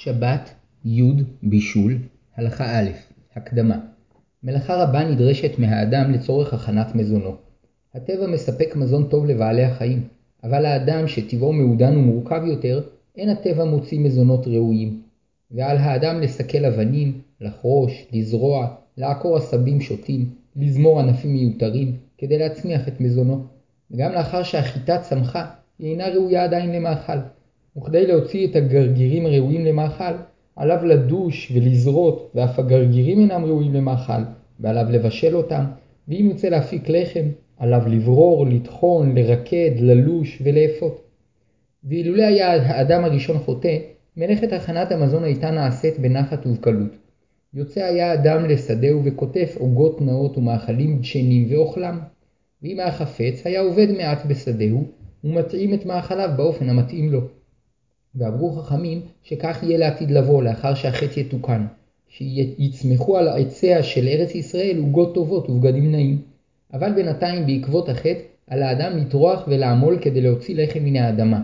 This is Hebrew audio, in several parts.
שבת, י' בישול, הלכה א', הקדמה מלאכה רבה נדרשת מהאדם לצורך הכנת מזונו. הטבע מספק מזון טוב לבעלי החיים, אבל האדם שטבעו מעודן ומורכב יותר, אין הטבע מוציא מזונות ראויים. ועל האדם לסכל אבנים, לחרוש, לזרוע, לעקור עשבים שוטים, לזמור ענפים מיותרים, כדי להצמיח את מזונו. וגם לאחר שהחיטה צמחה, היא אינה ראויה עדיין למאכל. וכדי להוציא את הגרגירים הראויים למאכל, עליו לדוש ולזרות, ואף הגרגירים אינם ראויים למאכל, ועליו לבשל אותם, ואם ירצה להפיק לחם, עליו לברור, לטחון, לרקד, ללוש ולאפות. ואילולא היה האדם הראשון חוטא, מלאכת הכנת המזון הייתה נעשית בנחת ובקלות. יוצא היה אדם לשדהו וקוטף עוגות נאות ומאכלים דשנים ואוכלם. ואם היה חפץ, היה עובד מעט בשדהו, ומטעים את מאכליו באופן המתאים לו. ואמרו חכמים שכך יהיה לעתיד לבוא לאחר שהחטא יתוקן, שיצמחו על עציה של ארץ ישראל עוגות טובות ובגדים נעים. אבל בינתיים בעקבות החטא על האדם לטרוח ולעמול כדי להוציא לחם מן האדמה.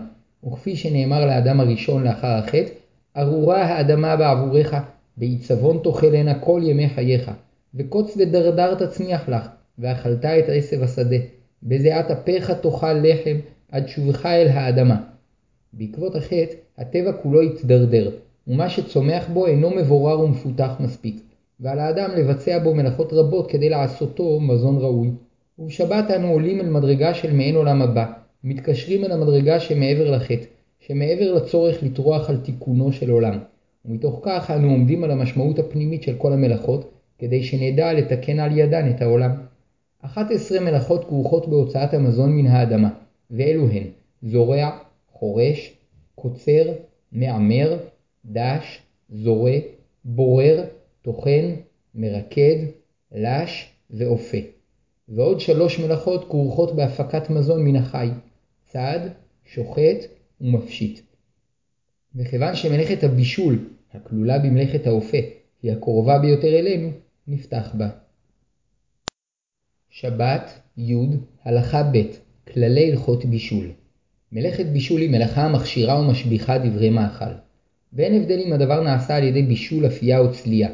וכפי שנאמר לאדם הראשון לאחר החטא, ארורה האדמה בעבורך, בעיצבון תאכלנה כל ימי חייך, וקוץ ודרדר תצמיח לך, ואכלת את עשב השדה, בזיעת אפיך תאכל לחם, עד שובך אל האדמה. בעקבות החטא, הטבע כולו התדרדר, ומה שצומח בו אינו מבורר ומפותח מספיק, ועל האדם לבצע בו מלאכות רבות כדי לעשותו מזון ראוי. ובשבת אנו עולים אל מדרגה של מעין עולם הבא, מתקשרים אל המדרגה שמעבר לחטא, שמעבר לצורך לטרוח על תיקונו של עולם. ומתוך כך אנו עומדים על המשמעות הפנימית של כל המלאכות, כדי שנדע לתקן על ידן את העולם. 11 מלאכות כרוכות בהוצאת המזון מן האדמה, ואלו הן זורע, חורש, קוצר, מעמר, דש, זורה, בורר, טוחן, מרקד, לש ואופה. ועוד שלוש מלאכות כרוכות בהפקת מזון מן החי, צד, שוחט ומפשיט. וכיוון שמלאכת הבישול, הכלולה במלאכת האופה, היא הקרובה ביותר אלינו, נפתח בה. שבת, י', הלכה ב', כללי הלכות בישול. מלאכת בישול היא מלאכה המכשירה ומשביחה דברי מאכל. ואין הבדל אם הדבר נעשה על ידי בישול, אפייה או צלייה.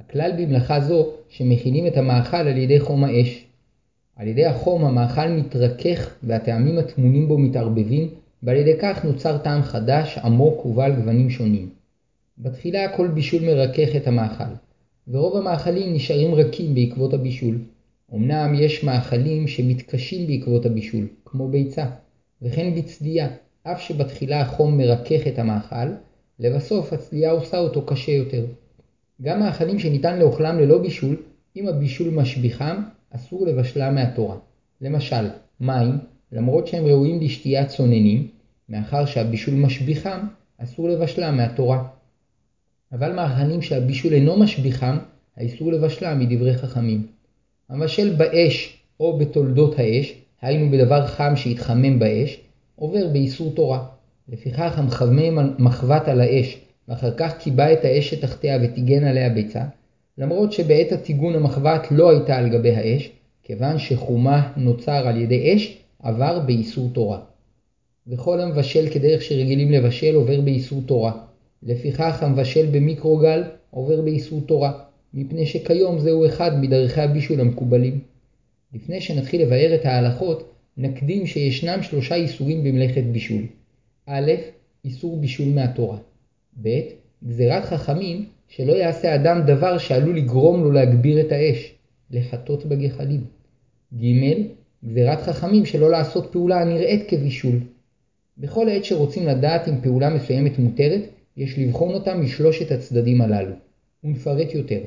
הכלל במלאכה זו שמכינים את המאכל על ידי חום האש. על ידי החום המאכל מתרכך והטעמים הטמונים בו מתערבבים, ועל ידי כך נוצר טעם חדש, עמוק ובעל גוונים שונים. בתחילה כל בישול מרכך את המאכל, ורוב המאכלים נשארים רכים בעקבות הבישול. אמנם יש מאכלים שמתקשים בעקבות הבישול, כמו ביצה, וכן בצלייה, אף שבתחילה החום מרכך את המאכל, לבסוף הצלייה עושה אותו קשה יותר. גם מאכלים שניתן לאוכלם ללא בישול, אם הבישול משביחם, אסור לבשלם מהתורה. למשל, מים, למרות שהם ראויים לשתיית צוננים, מאחר שהבישול משביחם, אסור לבשלם מהתורה. אבל מאכלים שהבישול אינו משביחם, האיסור לבשלם מדברי חכמים. המשל באש או בתולדות האש, היינו בדבר חם שהתחמם באש, עובר באיסור תורה. לפיכך המחמם מחבת על האש, ואחר כך קיבע את האש שתחתיה וטיגן עליה ביצה, למרות שבעת הטיגון המחבת לא הייתה על גבי האש, כיוון שחומה נוצר על ידי אש, עבר באיסור תורה. וכל המבשל כדרך שרגילים לבשל עובר באיסור תורה. לפיכך המבשל במיקרוגל עובר באיסור תורה, מפני שכיום זהו אחד מדרכי הבישול המקובלים. לפני שנתחיל לבאר את ההלכות, נקדים שישנם שלושה איסורים במלאכת בישול. א', איסור בישול מהתורה. ב', גזירת חכמים שלא יעשה אדם דבר שעלול לגרום לו להגביר את האש, לחטות בגחלים. ג', גזירת חכמים שלא לעשות פעולה הנראית כבישול. בכל עת שרוצים לדעת אם פעולה מסוימת מותרת, יש לבחון אותה משלושת הצדדים הללו. ונפרט יותר.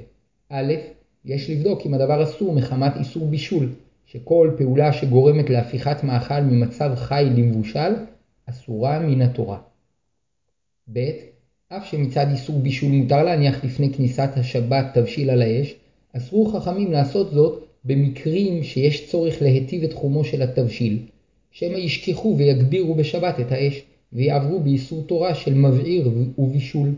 א', יש לבדוק אם הדבר אסור מחמת איסור בישול, שכל פעולה שגורמת להפיכת מאכל ממצב חי למבושל, אסורה מן התורה. ב. אף שמצד איסור בישול מותר להניח לפני כניסת השבת תבשיל על האש, אסרו חכמים לעשות זאת במקרים שיש צורך להיטיב את תחומו של התבשיל, שמא ישכחו ויגבירו בשבת את האש, ויעברו באיסור תורה של מבעיר ובישול.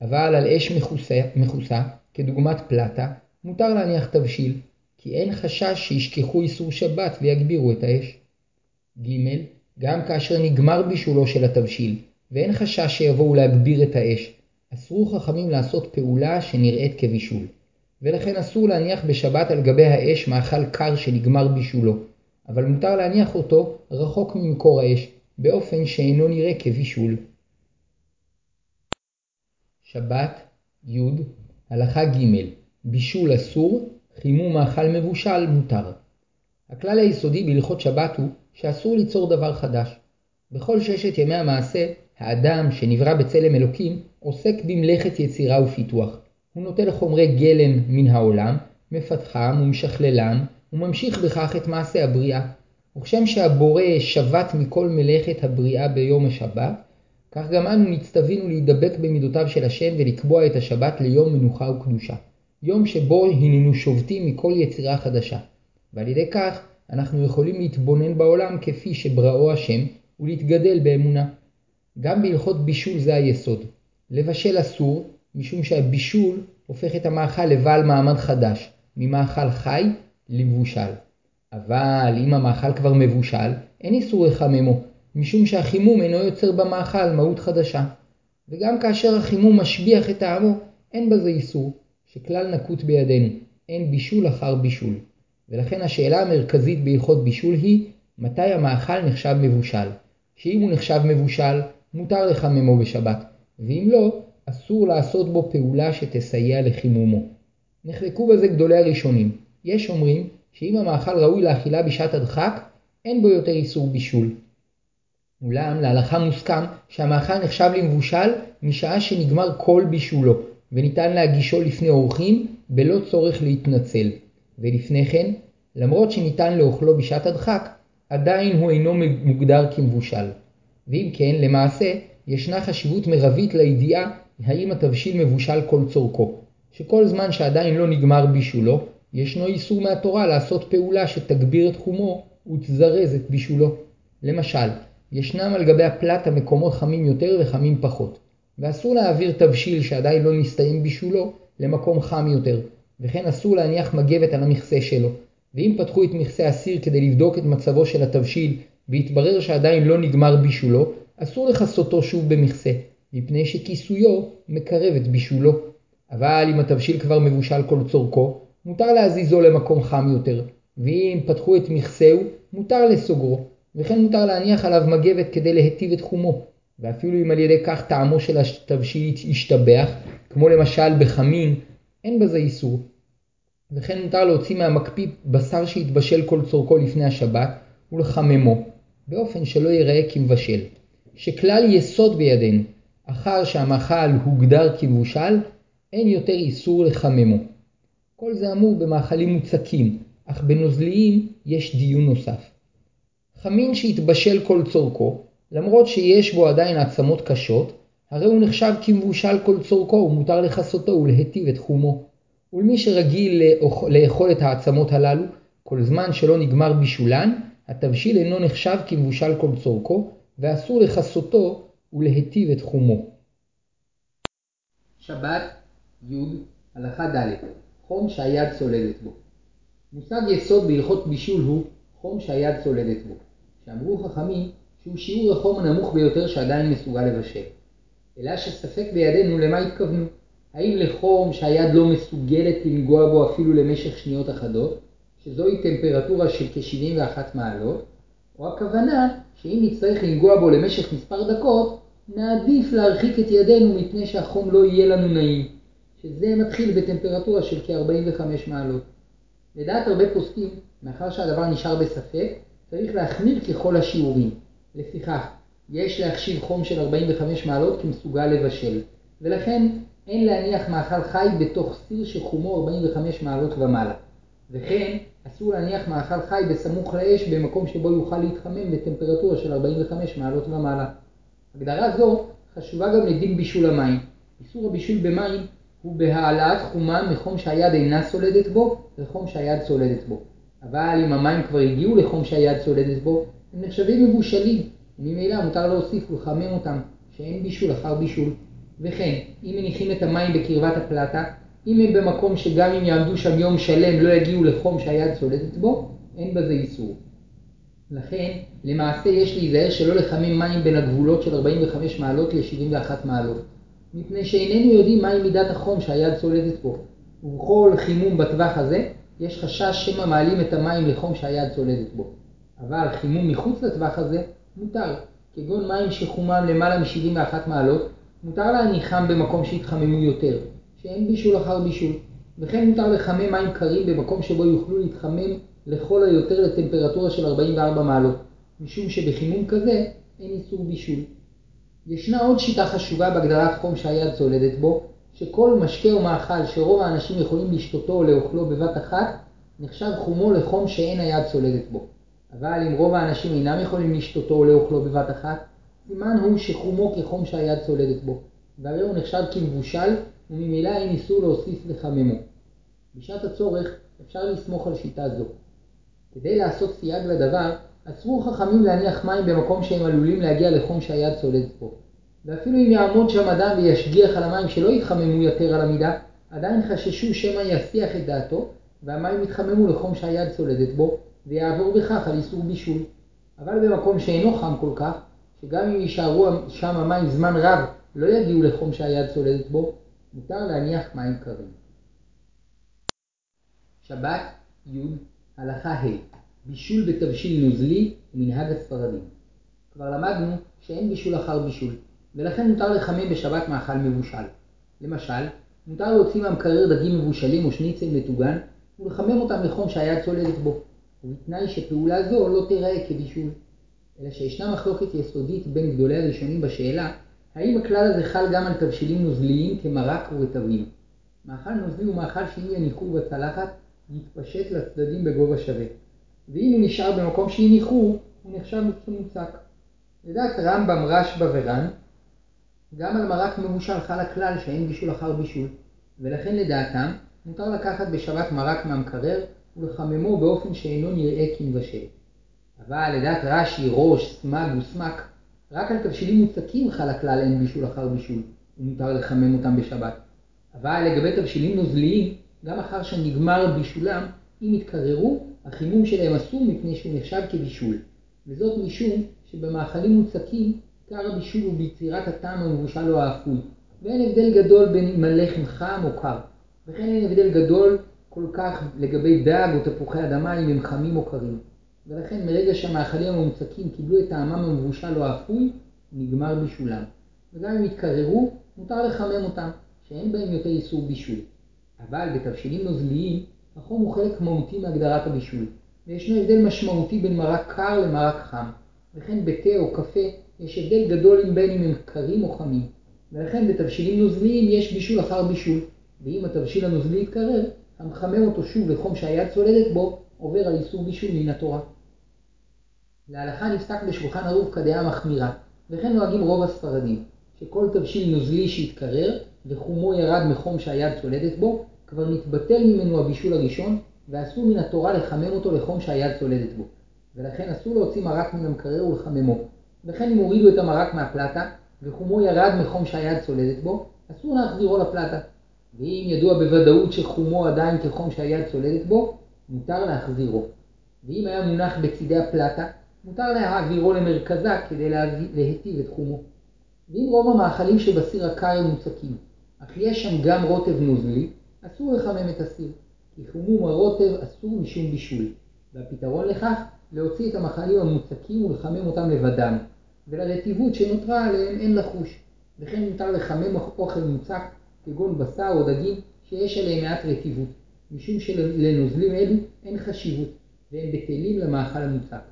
אבל על אש מכוסה, מכוסה, כדוגמת פלטה, מותר להניח תבשיל, כי אין חשש שישכחו איסור שבת ויגבירו את האש. ג. גם כאשר נגמר בישולו של התבשיל, ואין חשש שיבואו להגביר את האש, אסרו חכמים לעשות פעולה שנראית כבישול, ולכן אסור להניח בשבת על גבי האש מאכל קר שנגמר בישולו, אבל מותר להניח אותו רחוק ממקור האש, באופן שאינו נראה כבישול. שבת, י, הלכה ג' בישול אסור, חימום מאכל מבושל מותר. הכלל היסודי בהלכות שבת הוא שאסור ליצור דבר חדש. בכל ששת ימי המעשה, האדם שנברא בצלם אלוקים עוסק במלאכת יצירה ופיתוח. הוא נוטל חומרי גלם מן העולם, מפתחם ומשכללם, וממשיך בכך את מעשה הבריאה. וכשם שהבורא שבת מכל מלאכת הבריאה ביום השבת, כך גם אנו נצטווינו להידבק במידותיו של השם ולקבוע את השבת ליום מנוחה וקדושה. יום שבו הננו שובתים מכל יצירה חדשה. ועל ידי כך אנחנו יכולים להתבונן בעולם כפי שבראו השם ולהתגדל באמונה. גם בהלכות בישול זה היסוד. לבשל אסור, משום שהבישול הופך את המאכל לבעל מעמד חדש, ממאכל חי למבושל. אבל אם המאכל כבר מבושל, אין איסור לחממו, משום שהחימום אינו יוצר במאכל מהות חדשה. וגם כאשר החימום משביח את טעמו, אין בזה איסור, שכלל נקוט בידינו, אין בישול אחר בישול. ולכן השאלה המרכזית בהלכות בישול היא, מתי המאכל נחשב מבושל? שאם הוא נחשב מבושל, מותר לחממו בשבת, ואם לא, אסור לעשות בו פעולה שתסייע לחימומו. נחלקו בזה גדולי הראשונים. יש אומרים שאם המאכל ראוי לאכילה בשעת הדחק, אין בו יותר איסור בישול. אולם להלכה מוסכם שהמאכל נחשב למבושל משעה שנגמר כל בישולו, וניתן להגישו לפני אורחים בלא צורך להתנצל. ולפני כן, למרות שניתן לאוכלו בשעת הדחק, עדיין הוא אינו מוגדר כמבושל. ואם כן, למעשה, ישנה חשיבות מרבית לידיעה האם התבשיל מבושל כל צורכו, שכל זמן שעדיין לא נגמר בישולו, ישנו איסור מהתורה לעשות פעולה שתגביר את חומו ותזרז את בישולו. למשל, ישנם על גבי הפלטה מקומות חמים יותר וחמים פחות, ואסור להעביר תבשיל שעדיין לא נסתיים בישולו למקום חם יותר, וכן אסור להניח מגבת על המכסה שלו, ואם פתחו את מכסה הסיר כדי לבדוק את מצבו של התבשיל והתברר שעדיין לא נגמר בישולו, אסור לכסותו שוב במכסה, מפני שכיסויו מקרב את בישולו. אבל אם התבשיל כבר מבושל כל צורכו, מותר להזיזו למקום חם יותר, ואם פתחו את מכסהו, מותר לסוגרו, וכן מותר להניח עליו מגבת כדי להיטיב את חומו, ואפילו אם על ידי כך טעמו של התבשיל ישתבח, כמו למשל בחמין, אין בזה איסור. וכן מותר להוציא מהמקפיא בשר שהתבשל כל צורכו לפני השבת ולחממו, באופן שלא ייראה כמבשל. שכלל יסוד בידינו, אחר שהמאכל הוגדר כמבושל, אין יותר איסור לחממו. כל זה אמור במאכלים מוצקים, אך בנוזליים יש דיון נוסף. חמין שהתבשל כל צורכו, למרות שיש בו עדיין עצמות קשות, הרי הוא נחשב כמבושל כל צורכו ומותר לכסותו ולהיטיב את חומו. ולמי שרגיל לאכול את העצמות הללו, כל זמן שלא נגמר בישולן, התבשיל אינו נחשב כמבושל כל צורכו, ואסור לכסותו ולהיטיב את חומו. שבת, י, הלכה ד' חום שהיד צולדת בו. מושג יסוד בהלכות בישול הוא חום שהיד צולדת בו, שאמרו חכמים שהוא שיעור החום הנמוך ביותר שעדיין מסוגל לבשל. אלא שספק בידינו למה התכוונו. האם לחום שהיד לא מסוגלת לנגוע בו אפילו למשך שניות אחדות, שזוהי טמפרטורה של כ-71 מעלות, או הכוונה שאם נצטרך לנגוע בו למשך מספר דקות, נעדיף להרחיק את ידינו מפני שהחום לא יהיה לנו נעים, שזה מתחיל בטמפרטורה של כ-45 מעלות. לדעת הרבה פוסקים, מאחר שהדבר נשאר בספק, צריך להחמיר ככל השיעורים. לפיכך, יש להחשיב חום של 45 מעלות כמסוגל לבשל, ולכן אין להניח מאכל חי בתוך סיר שחומו 45 מעלות ומעלה. וכן, אסור להניח מאכל חי בסמוך לאש במקום שבו יוכל להתחמם בטמפרטורה של 45 מעלות ומעלה. הגדרה זו חשובה גם לדין בישול המים. איסור הבישול במים הוא בהעלאת חומם מחום שהיד אינה סולדת בו לחום שהיד סולדת בו. אבל אם המים כבר הגיעו לחום שהיד סולדת בו, הם נחשבים מבושלים, וממילא מותר להוסיף ולחמם אותם, שאין בישול אחר בישול. וכן, אם מניחים את המים בקרבת הפלטה, אם הם במקום שגם אם יעמדו שם יום שלם לא יגיעו לחום שהיד צולדת בו, אין בזה איסור. לכן, למעשה יש להיזהר שלא לחמם מים בין הגבולות של 45 מעלות ל-71 מעלות. מפני שאיננו יודעים מהי מידת החום שהיד צולדת בו, ובכל חימום בטווח הזה יש חשש שמא מעלים את המים לחום שהיד צולדת בו. אבל חימום מחוץ לטווח הזה מותר, כגון מים שחומם למעלה מ-71 מעלות, מותר להניחם במקום שהתחממו יותר, שאין בישול אחר בישול, וכן מותר לחמם מים קרים במקום שבו יוכלו להתחמם לכל היותר לטמפרטורה של 44 מעלות, משום שבחימום כזה אין איסור בישול. ישנה עוד שיטה חשובה בהגדרת חום שהיד צולדת בו, שכל משקה או מאכל שרוב האנשים יכולים לשתותו או לאוכלו בבת אחת, נחשב חומו לחום שאין היד צולדת בו. אבל אם רוב האנשים אינם יכולים לשתותו או לאוכלו בבת אחת, סימן הוא שחומו כחום שהיד צולדת בו, והרי הוא נחשב כמבושל, וממילא אין איסור להוסיף לחממו. בשעת הצורך אפשר לסמוך על שיטה זו. כדי לעשות סייג לדבר, אסרו חכמים להניח מים במקום שהם עלולים להגיע לחום שהיד צולדת בו. ואפילו אם יעמוד שם אדם וישגיח על המים שלא יתחממו יותר על המידה, עדיין חששו שמא יסיח את דעתו, והמים יתחממו לחום שהיד צולדת בו, ויעבור בכך על איסור בישול. אבל במקום שאינו חם כל כך, שגם אם יישארו שם המים זמן רב לא יגיעו לחום שהיד צולדת בו, מותר להניח מים קרים. שבת י' הלכה ה' בישול בתבשיל נוזלי מנהג הספרדים. כבר למדנו שאין בישול אחר בישול, ולכן מותר לחמם בשבת מאכל מבושל. למשל, מותר להוציא מהמקרר דגים מבושלים או שניצל מטוגן ולחמם אותם לחום שהיד צולדת בו, ובתנאי שפעולה זו לא תיראה כבישול. אלא שישנה מחלוקת יסודית בין גדולי הראשונים בשאלה האם הכלל הזה חל גם על תבשילים נוזליים כמרק ורטבים. מאכל נוזלי הוא מאכל שאם יניחו בצלחת יתפשט לצדדים בגובה שווה. ואם הוא נשאר במקום שהניחו, הוא נחשב כמוצק. לדעת רמב"ם, רשב"א ור"ן, גם על מרק מבושל חל הכלל שאין בישול אחר בישול, ולכן לדעתם מותר לקחת בשבת מרק מהמקרר ולחממו באופן שאינו נראה כמבשל. אבל לדעת רש"י, ראש, סמג וסמק, רק על תבשילים מוצקים חל הכלל אין בישול אחר בישול, ומותר לחמם אותם בשבת. אבל לגבי תבשילים נוזליים, גם אחר שנגמר בישולם, אם יתקררו, החימום שלהם אסור מפני שהוא נחשב כבישול. וזאת משום שבמאכלים מוצקים, עיקר הבישול הוא ביצירת הטעם המבושל או האפוי, ואין הבדל גדול בין אם הלחם חם או קר. וכן אין הבדל גדול כל כך לגבי דג או תפוחי אדמה אם הם חמים או קרים. ולכן מרגע שהמאכלים המוצקים קיבלו את טעמם המבושל או האפוי, נגמר בישולם. וגם אם יתקררו, מותר לחמם אותם, שאין בהם יותר איסור בישול. אבל בתבשילים נוזליים, החום הוא חלק מהותי מהגדרת הבישול, וישנו הבדל משמעותי בין מרק קר למרק חם, וכן בתה או קפה יש הבדל גדול אם בין אם הם קרים או חמים, ולכן בתבשילים נוזליים יש בישול אחר בישול, ואם התבשיל הנוזלי יתקרר, המחמם אותו שוב לחום שהיד צולדת בו, עובר על איסור בישול מן התורה. להלכה נפסק בשולחן ערוך כדעה מחמירה, וכן נוהגים רוב הספרדים, שכל תבשיל נוזלי שהתקרר וחומו ירד מחום שהיד צולדת בו, כבר נתבטל ממנו הבישול הראשון, ואסור מן התורה לחמם אותו לחום שהיד צולדת בו. ולכן אסור להוציא מרק מן המקרר ולחממו. וכן אם הורידו את המרק מהפלטה, וחומו ירד מחום שהיד צולדת בו, אסור להחזירו לפלטה. ואם ידוע בוודאות שחומו עדיין כחום שהיד צולדת בו, מותר להחזירו. ואם היה מונח בצידי הפלטה, מותר להעבירו למרכזה כדי להיטיב את חומו. ואם רוב המאכלים שבסיר הקר הם מוצקים, אך יש שם גם רוטב נוזלי, אסור לחמם את הסיר, כי חימום הרוטב אסור משום בישול, והפתרון לכך להוציא את המאכלים המוצקים ולחמם אותם לבדם, ולרטיבות שנותרה עליהם אין לחוש, וכן מותר לחמם אוכל מוצק כגון בשר או דגים שיש עליהם מעט רטיבות, משום שלנוזלים אלו אין חשיבות, והם בטלים למאכל המוצק.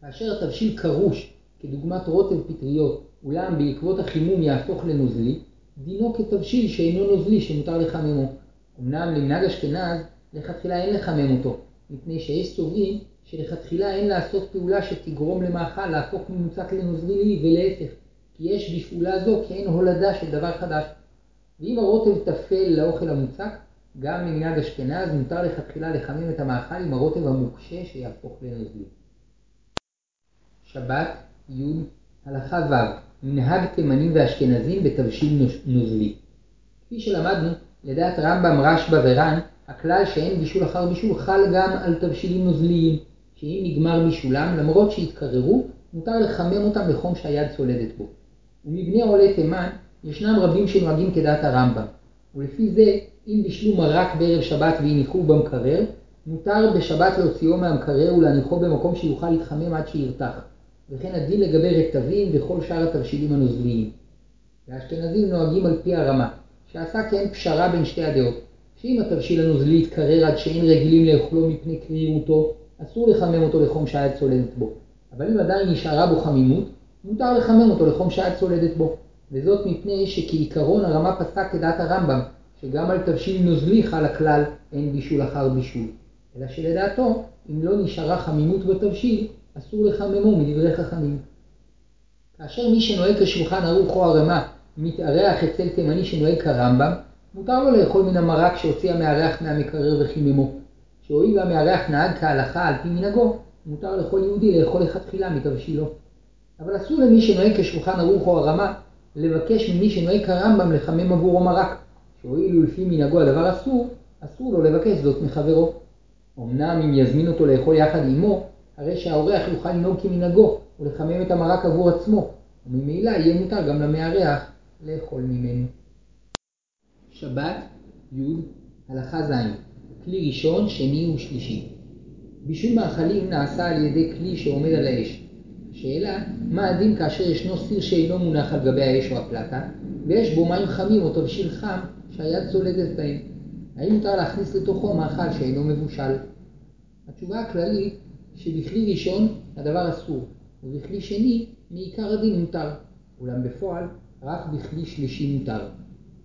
כאשר התבשיל קרוש, כדוגמת רוטב פטריות, אולם בעקבות החימום יהפוך לנוזלי, דינו כתבשיל שאינו נוזלי שמותר לחממו. אמנם למנהג אשכנז, לכתחילה אין לחמם אותו, מפני שיש סוברים שלכתחילה אין לעשות פעולה שתגרום למאכל להפוך ממוצק לנוזלי ולהפך, כי יש בפעולה זו כאין הולדה של דבר חדש. ואם הרוטב טפל לאוכל המוצק, גם למנהג אשכנז מותר לכתחילה לחמם את המאכל עם הרוטב המוקשה שיהפוך לנוזלי. שבת, י', הלכה ו', מנהג תימנים ואשכנזים בתבשיל נוזלי. כפי שלמדנו, לדעת רמב"ם, רשב"א ור"ן, הכלל שאין בישול אחר בישול חל גם על תבשילים נוזליים, שאם נגמר בישולם, למרות שהתקררו, מותר לחמם אותם לחום שהיד צולדת בו. ומבני עולי תימן, ישנם רבים שנוהגים כדעת הרמב"ם, ולפי זה, אם בישלו מרק בערב שבת והניחו במקרר, מותר בשבת להוציאו מהמקרר ולהניחו במקום שיוכל להתחמם עד שירתח, וכן הדין לגבי רטבים וכל שאר התבשילים הנוזליים. והאשכנזים נוהגים על פי הרמה, שעשה כן פשרה בין שתי הדעות, שאם התבשיל הנוזלי יתקרר עד שאין רגילים לאכולו מפני קרירותו, אסור לחמם אותו לחום שהיד צולדת בו. אבל אם עדיין נשארה בו חמימות, מותר לחמם אותו לחום שהיד צולדת בו. וזאת מפני שכעיקרון הרמה פסק כדעת הרמב"ם, שגם על תבשיל נוזלי חל הכלל אין בישול אחר בישול. אלא שלדעתו, אם לא נשארה חמימות בתבשיל, אסור לחממו מדברי חכמים. כאשר מי שנוהג כשולחן ערוך או ערמה מתארח אצל תימני שנוהג כרמב"ם, מותר לו לאכול מן המרק שהוציא המארח מהמקרר וחיממו. שהואיל והמארח נהג כהלכה על פי מנהגו, מותר לכל יהודי לאכול לכתחילה מתבשילו. אבל אסור למי שנוהג כשולחן ערוך או הרמה לבקש ממי שנוהג כרמב"ם לחמם עבורו מרק, שהואיל ולפי מנהגו הדבר אסור, אסור לו לבקש זאת מחברו. אמנם אם יזמין אותו לאכול יחד עמו, הרי שהאורח יוכל לנהוג כמנהגו ולחמם את המרק עבור עצמו, וממילא יהיה מותר גם למארח לאכול ממנו. שבת, י', הלכה ז', כלי ראשון, שני ושלישי. בישול מאכלים נעשה על ידי כלי שעומד על האש. השאלה, מה הדין כאשר ישנו סיר שאינו מונח על גבי האש או הפלטה, ויש בו מים חמים או תבשיל חם שהיד צולדת בהם? האם מותר להכניס לתוכו מאכל שאינו מבושל? התשובה הכללית שבכלי ראשון הדבר אסור, ובכלי שני מעיקר הדין מותר, אולם בפועל רק בכלי שלישי מותר.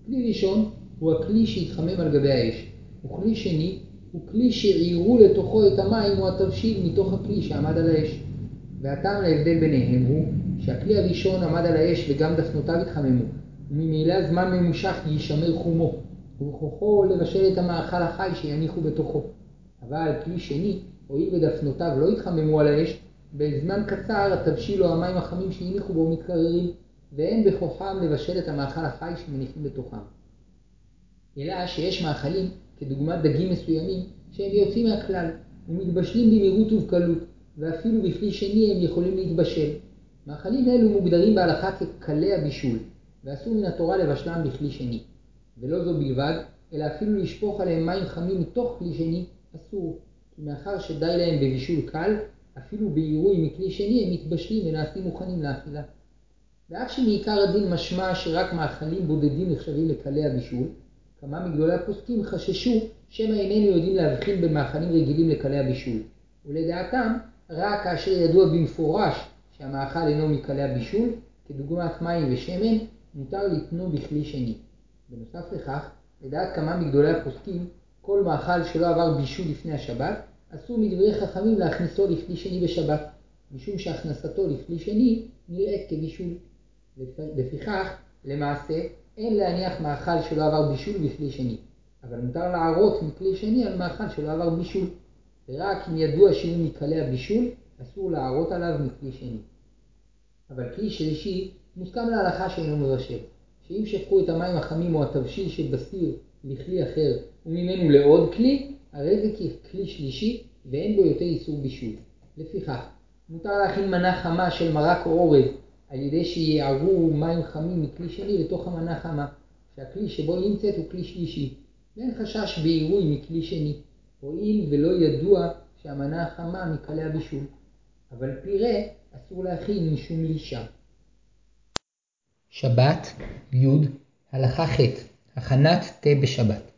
כלי ראשון הוא הכלי שהתחמם על גבי האש, וכלי שני הוא כלי שעירו לתוכו את המים או התבשיל מתוך הכלי שעמד על האש. והטעם להבדל ביניהם הוא שהכלי הראשון עמד על האש וגם דפנותיו התחממו, וממילא זמן ממושך יישמר חומו, ובכוחו לבשל את המאכל החי שיניחו בתוכו. אבל כלי שני, הואיל ודפנותיו לא התחממו על האש, בזמן קצר התבשיל או המים החמים שהניחו בו מתקררים, ואין בכוחם לבשל את המאכל החי שמניחים בתוכם. אלא שיש מאכלים, כדוגמת דגים מסוימים, שהם יוצאים מהכלל, ומתבשלים במהירות ובקלות, ואפילו בכלי שני הם יכולים להתבשל. מאכלים אלו מוגדרים בהלכה כקלי הבישול, ואסור מן התורה לבשלם בכלי שני. ולא זו בלבד, אלא אפילו לשפוך עליהם מים חמים מתוך כלי שני, אסור, כי מאחר שדי להם בבישול קל, אפילו בעירוי מכלי שני הם מתבשלים ונעשים מוכנים לאכילה. ואף שמעיקר הדין משמע שרק מאכלים בודדים נחשבים לקלי הבישול, כמה מגדולי הפוסקים חששו שמא איננו יודעים להבחין בין מאכלים רגילים לקלי הבישול, ולדעתם רק כאשר ידוע במפורש שהמאכל אינו מקלי הבישול, כדוגמת מים ושמן, מותר לתנו בכלי שני. בנוסף לכך, לדעת כמה מגדולי הפוסקים, כל מאכל שלא עבר בישול לפני השבת, אסור מדברי חכמים להכניסו לכלי שני בשבת, משום שהכנסתו לכלי שני נראית כבישול. לפיכך, למעשה, אין להניח מאכל שלא עבר בישול בכלי שני, אבל מותר לערות מכלי שני על מאכל שלא עבר בישול. ורק אם ידוע שהוא מקלי הבישול, אסור לערות עליו מכלי שני. אבל כלי שלישי מוסכם להלכה שאינו מבשל, שאם שפכו את המים החמים או התבשיל שבסיר לכלי אחר וממנו לעוד כלי, הרי זה ככלי שלישי ואין בו יותר איסור בישול. לפיכך, מותר להכין מנה חמה של מרק או אורז על ידי שיערו מים חמים מכלי שני לתוך המנה חמה, שהכלי שבו נמצאת הוא כלי שלישי, ואין חשש בעירוי מכלי שני, הואיל ולא ידוע שהמנה החמה מקלי הבישול. אבל פירה אסור להכין משום לישה. שבת, י', הלכה ח', הכנת תה בשבת.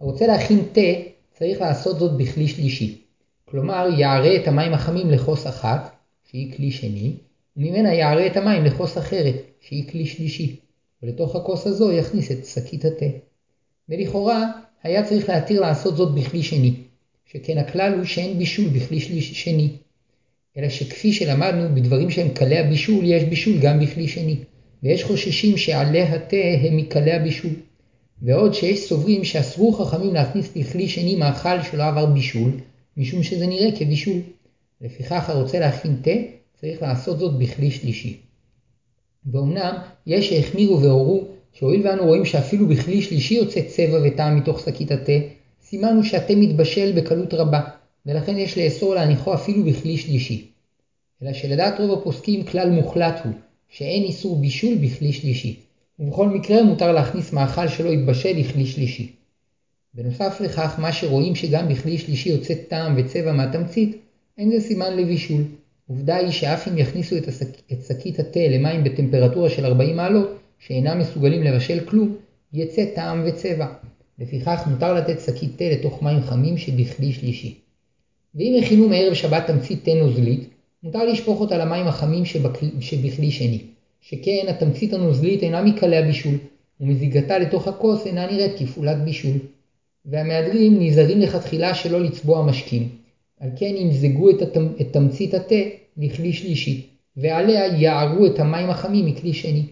הרוצה להכין תה צריך לעשות זאת בכלי שלישי. כלומר, יערה את המים החמים לכוס אחת, שהיא כלי שני, וממנה יערה את המים לכוס אחרת, שהיא כלי שלישי, ולתוך הכוס הזו יכניס את שקית התה. ולכאורה, היה צריך להתיר לעשות זאת בכלי שני, שכן הכלל הוא שאין בישול בכלי שני. אלא שכפי שלמדנו, בדברים שהם קלי הבישול, יש בישול גם בכלי שני, ויש חוששים שעלי התה הם מקלי הבישול. ועוד שיש סוברים שאסרו חכמים להכניס לכלי שני מאכל שלא עבר בישול, משום שזה נראה כבישול. לפיכך הרוצה להכין תה, צריך לעשות זאת בכלי שלישי. ואומנם יש שהחמירו והורו שהואיל ואנו רואים שאפילו בכלי שלישי יוצא צבע וטעם מתוך שקית התה, סימנו שהתה מתבשל בקלות רבה, ולכן יש לאסור להניחו אפילו בכלי שלישי. אלא שלדעת רוב הפוסקים כלל מוחלט הוא, שאין איסור בישול בכלי שלישי, ובכל מקרה מותר להכניס מאכל שלא יתבשל לכלי שלישי. בנוסף לכך, מה שרואים שגם בכלי שלישי יוצא טעם וצבע מהתמצית, אין זה סימן לבישול. עובדה היא שאף אם יכניסו את שקית התה למים בטמפרטורה של 40 מעלות, שאינם מסוגלים לבשל כלום, יצא טעם וצבע. לפיכך מותר לתת שקית תה לתוך מים חמים שבכלי שלישי. ואם הכינו מערב שבת תמצית תה נוזלית, מותר לשפוך אותה למים החמים שבכלי שני, שכן התמצית הנוזלית אינה מקלי הבישול, ומזיגתה לתוך הכוס אינה נראית כפעולת בישול. והמהדרים נזהרים לכתחילה שלא לצבוע משקים, על כן ימזגו את, את תמצית התה לכלי שלישי, ועליה יערו את המים החמים מכלי שני,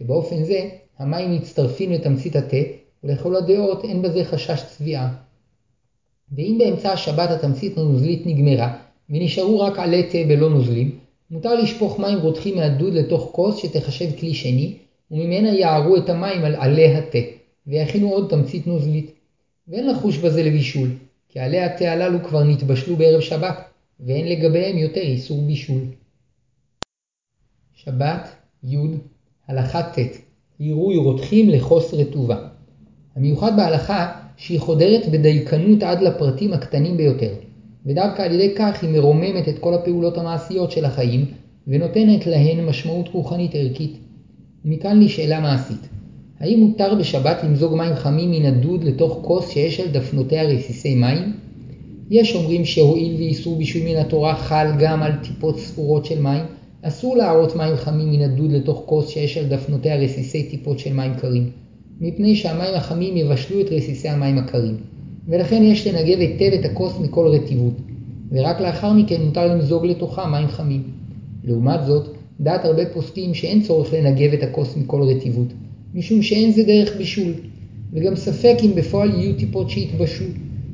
שבאופן זה המים מצטרפים לתמצית התה, ולכל הדעות אין בזה חשש צביעה. ואם באמצע השבת התמצית הנוזלית נגמרה, ונשארו רק עלי תה בלא נוזלים, מותר לשפוך מים רותחים מהדוד לתוך כוס שתחשב כלי שני, וממנה יערו את המים על עלי התה, ויכינו עוד תמצית נוזלית. ואין לחוש בזה לבישול, כי עלי התה הללו כבר נתבשלו בערב שבת, ואין לגביהם יותר איסור בישול. שבת, י, הלכה ט' עירוי רותחים לכוס רטובה. המיוחד בהלכה שהיא חודרת בדייקנות עד לפרטים הקטנים ביותר, ודווקא על ידי כך היא מרוממת את כל הפעולות המעשיות של החיים, ונותנת להן משמעות רוחנית ערכית. ומכאן לי שאלה מעשית. האם מותר בשבת למזוג מים חמים מן הדוד לתוך כוס שיש על דפנותיה רסיסי מים? יש אומרים שהואיל ואיסור בישול מן התורה חל גם על טיפות ספורות של מים, אסור להראות מים חמים מן הדוד לתוך כוס שיש על דפנותיה רסיסי טיפות של מים קרים, מפני שהמים החמים יבשלו את רסיסי המים הקרים, ולכן יש לנגב היטב את הכוס מכל רטיבות, ורק לאחר מכן מותר למזוג לתוכה מים חמים. לעומת זאת, דעת הרבה פוסקים שאין צורך לנגב את הכוס מכל רטיבות, משום שאין זה דרך בישול, וגם ספק אם בפועל יהיו טיפות שיתבשלו,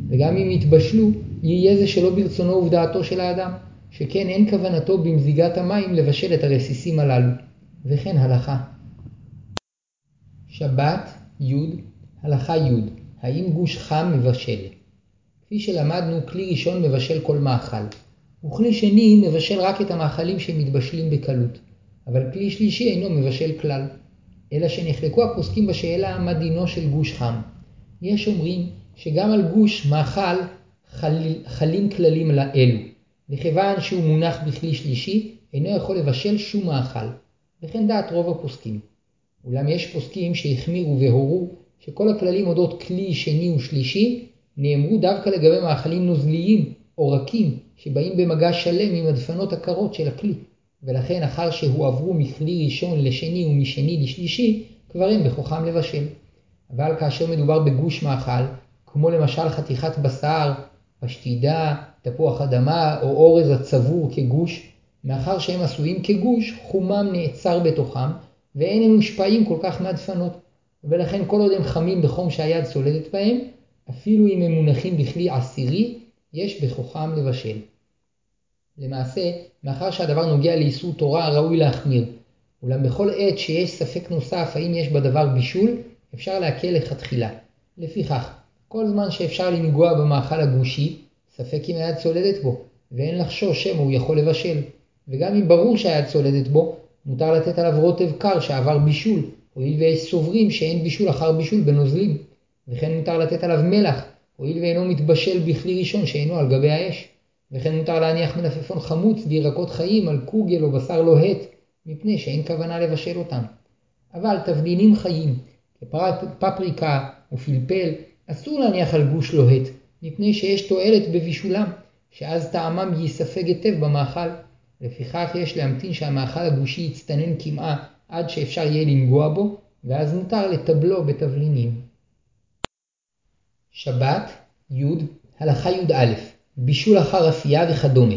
וגם אם יתבשלו, יהיה זה שלא ברצונו ובדעתו של האדם, שכן אין כוונתו במזיגת המים לבשל את הרסיסים הללו, וכן הלכה. שבת, י, הלכה י, האם גוש חם מבשל? כפי שלמדנו, כלי ראשון מבשל כל מאכל, וכלי שני מבשל רק את המאכלים שמתבשלים בקלות, אבל כלי שלישי אינו מבשל כלל. אלא שנחלקו הפוסקים בשאלה מה דינו של גוש חם. יש אומרים שגם על גוש מאכל חל, חלים כללים לאלו, וכיוון שהוא מונח בכלי שלישי, אינו יכול לבשל שום מאכל, וכן דעת רוב הפוסקים. אולם יש פוסקים שהחמירו והורו שכל הכללים אודות כלי שני ושלישי נאמרו דווקא לגבי מאכלים נוזליים או רכים שבאים במגע שלם עם הדפנות הקרות של הכלי. ולכן אחר שהועברו מכלי ראשון לשני ומשני לשלישי, כבר אין בכוחם לבשל. אבל כאשר מדובר בגוש מאכל, כמו למשל חתיכת בשר, פשטידה, תפוח אדמה או אורז הצבור כגוש, מאחר שהם עשויים כגוש, חומם נעצר בתוכם, ואין הם מושפעים כל כך מהדפנות. ולכן כל עוד הם חמים בחום שהיד צולדת בהם, אפילו אם הם מונחים בכלי עשירי, יש בכוחם לבשל. למעשה, מאחר שהדבר נוגע לאיסור תורה, ראוי להחמיר. אולם בכל עת שיש ספק נוסף האם יש בדבר בישול, אפשר להקל לכתחילה. לפיכך, כל זמן שאפשר לנגוע במאכל הגושי, ספק אם היד צולדת בו, ואין לחשוש שמא הוא יכול לבשל. וגם אם ברור שהיד צולדת בו, מותר לתת עליו רוטב קר שעבר בישול, הואיל ויש סוברים שאין בישול אחר בישול בנוזלים. וכן מותר לתת עליו מלח, הואיל ואינו מתבשל בכלי ראשון שאינו על גבי האש. וכן מותר להניח מלפפון חמוץ וירקות חיים על קוגל או בשר לוהט, מפני שאין כוונה לבשל אותם. אבל תבלינים חיים, כפפריקה ופלפל, אסור להניח על גוש לוהט, מפני שיש תועלת בבישולם, שאז טעמם ייספג היטב במאכל. לפיכך יש להמתין שהמאכל הגושי יצטנן כמעה עד שאפשר יהיה לנגוע בו, ואז מותר לטבלו בתבלינים. שבת, י, הלכה י"א בישול אחר אפייה וכדומה.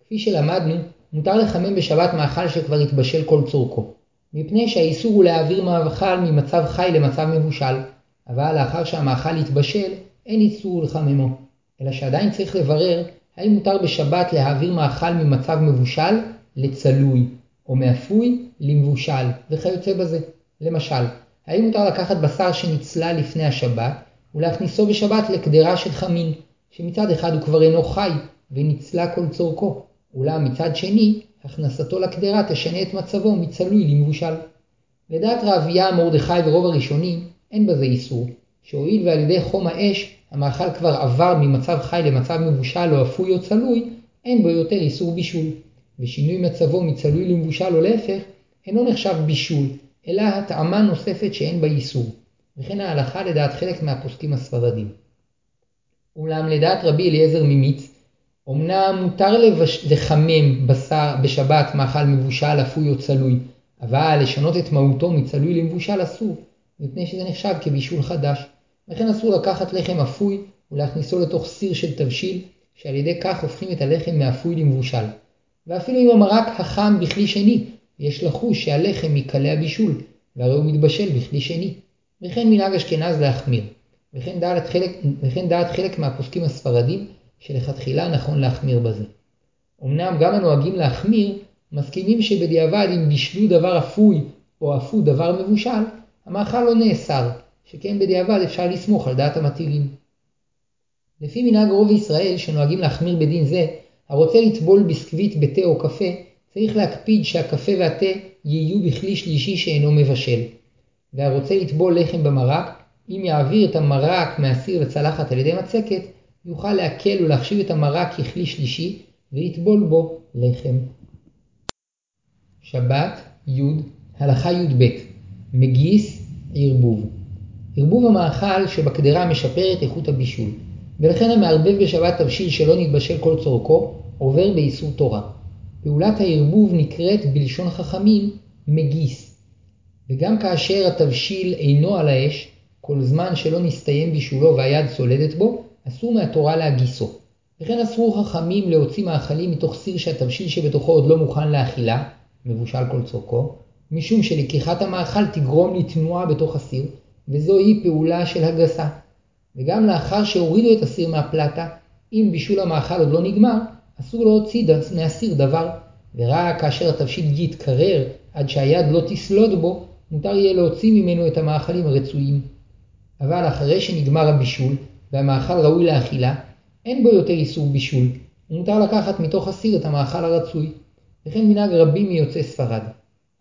כפי שלמדנו, מותר לחמם בשבת מאכל שכבר התבשל כל צורכו, מפני שהאיסור הוא להעביר מאכל ממצב חי למצב מבושל, אבל לאחר שהמאכל יתבשל, אין איסור לחממו, אלא שעדיין צריך לברר האם מותר בשבת להעביר מאכל ממצב מבושל לצלוי, או מאפוי למבושל, וכיוצא בזה. למשל, האם מותר לקחת בשר שנצלה לפני השבת, ולהכניסו בשבת לקדרה של חמין, שמצד אחד הוא כבר אינו חי וניצלה כל צורכו, אולם מצד שני, הכנסתו לקדרה תשנה את מצבו מצלוי למבושל. לדעת רביה, מרדכי ורוב הראשונים, אין בזה איסור, שהואיל ועל ידי חום האש המאכל כבר עבר ממצב חי למצב מבושל או אפוי או צלוי, אין בו יותר איסור בישול, ושינוי מצבו מצלוי למבושל או להפך, אינו נחשב בישול, אלא התאמה נוספת שאין בה איסור, וכן ההלכה לדעת חלק מהפוסקים הספרדים. אולם לדעת רבי אליעזר ממיץ, אמנם מותר לבש... לחמם בשר בשבת מאכל מבושל, אפוי או צלוי, אבל לשנות את מהותו מצלוי למבושל אסור, מפני שזה נחשב כבישול חדש. וכן אסור לקחת לחם אפוי ולהכניסו לתוך סיר של תבשיל, שעל ידי כך הופכים את הלחם מאפוי למבושל. ואפילו אם המרק החם בכלי שני, יש לחוש שהלחם מקלה הבישול, והרי הוא מתבשל בכלי שני. וכן מנהג אשכנז להחמיר. וכן דעת חלק, וכן דעת חלק מהפוסקים הספרדים, שלכתחילה נכון להחמיר בזה. אמנם גם הנוהגים להחמיר, מסכימים שבדיעבד אם בישלו דבר אפוי או אפו דבר מבושל, המאכל לא נאסר, שכן בדיעבד אפשר לסמוך על דעת המטילים. לפי מנהג רוב ישראל שנוהגים להחמיר בדין זה, הרוצה לטבול ביסקוויט בתה או קפה, צריך להקפיד שהקפה והתה יהיו בכלי שלישי שאינו מבשל. והרוצה לטבול לחם במרק, אם יעביר את המרק מהסיר לצלחת על ידי מצקת, יוכל להקל ולהחשיב את המרק ככלי שלישי, ולטבול בו לחם. שבת, י', הלכה י"ב, מגיס, ערבוב. ערבוב המאכל שבקדרה משפר את איכות הבישול, ולכן המערבב בשבת תבשיל שלא נתבשל כל צורכו, עובר באיסור תורה. פעולת הערבוב נקראת בלשון חכמים מגיס. וגם כאשר התבשיל אינו על האש, כל זמן שלא נסתיים בישולו והיד צולדת בו, אסור מהתורה להגיסו. וכן אסרו חכמים להוציא מאכלים מתוך סיר שהתבשיל שבתוכו עוד לא מוכן לאכילה, מבושל כל צורכו, משום שלקיחת המאכל תגרום לתנועה בתוך הסיר, וזוהי פעולה של הגסה. וגם לאחר שהורידו את הסיר מהפלטה, אם בישול המאכל עוד לא נגמר, אסור להוציא מהסיר דבר, ורק כאשר התבשיל יתקרר עד שהיד לא תסלוד בו, מותר יהיה להוציא ממנו את המאכלים הרצויים. אבל אחרי שנגמר הבישול, והמאכל ראוי לאכילה, אין בו יותר איסור בישול, ומותר לקחת מתוך הסיר את המאכל הרצוי, וכן מנהג רבים מיוצאי ספרד.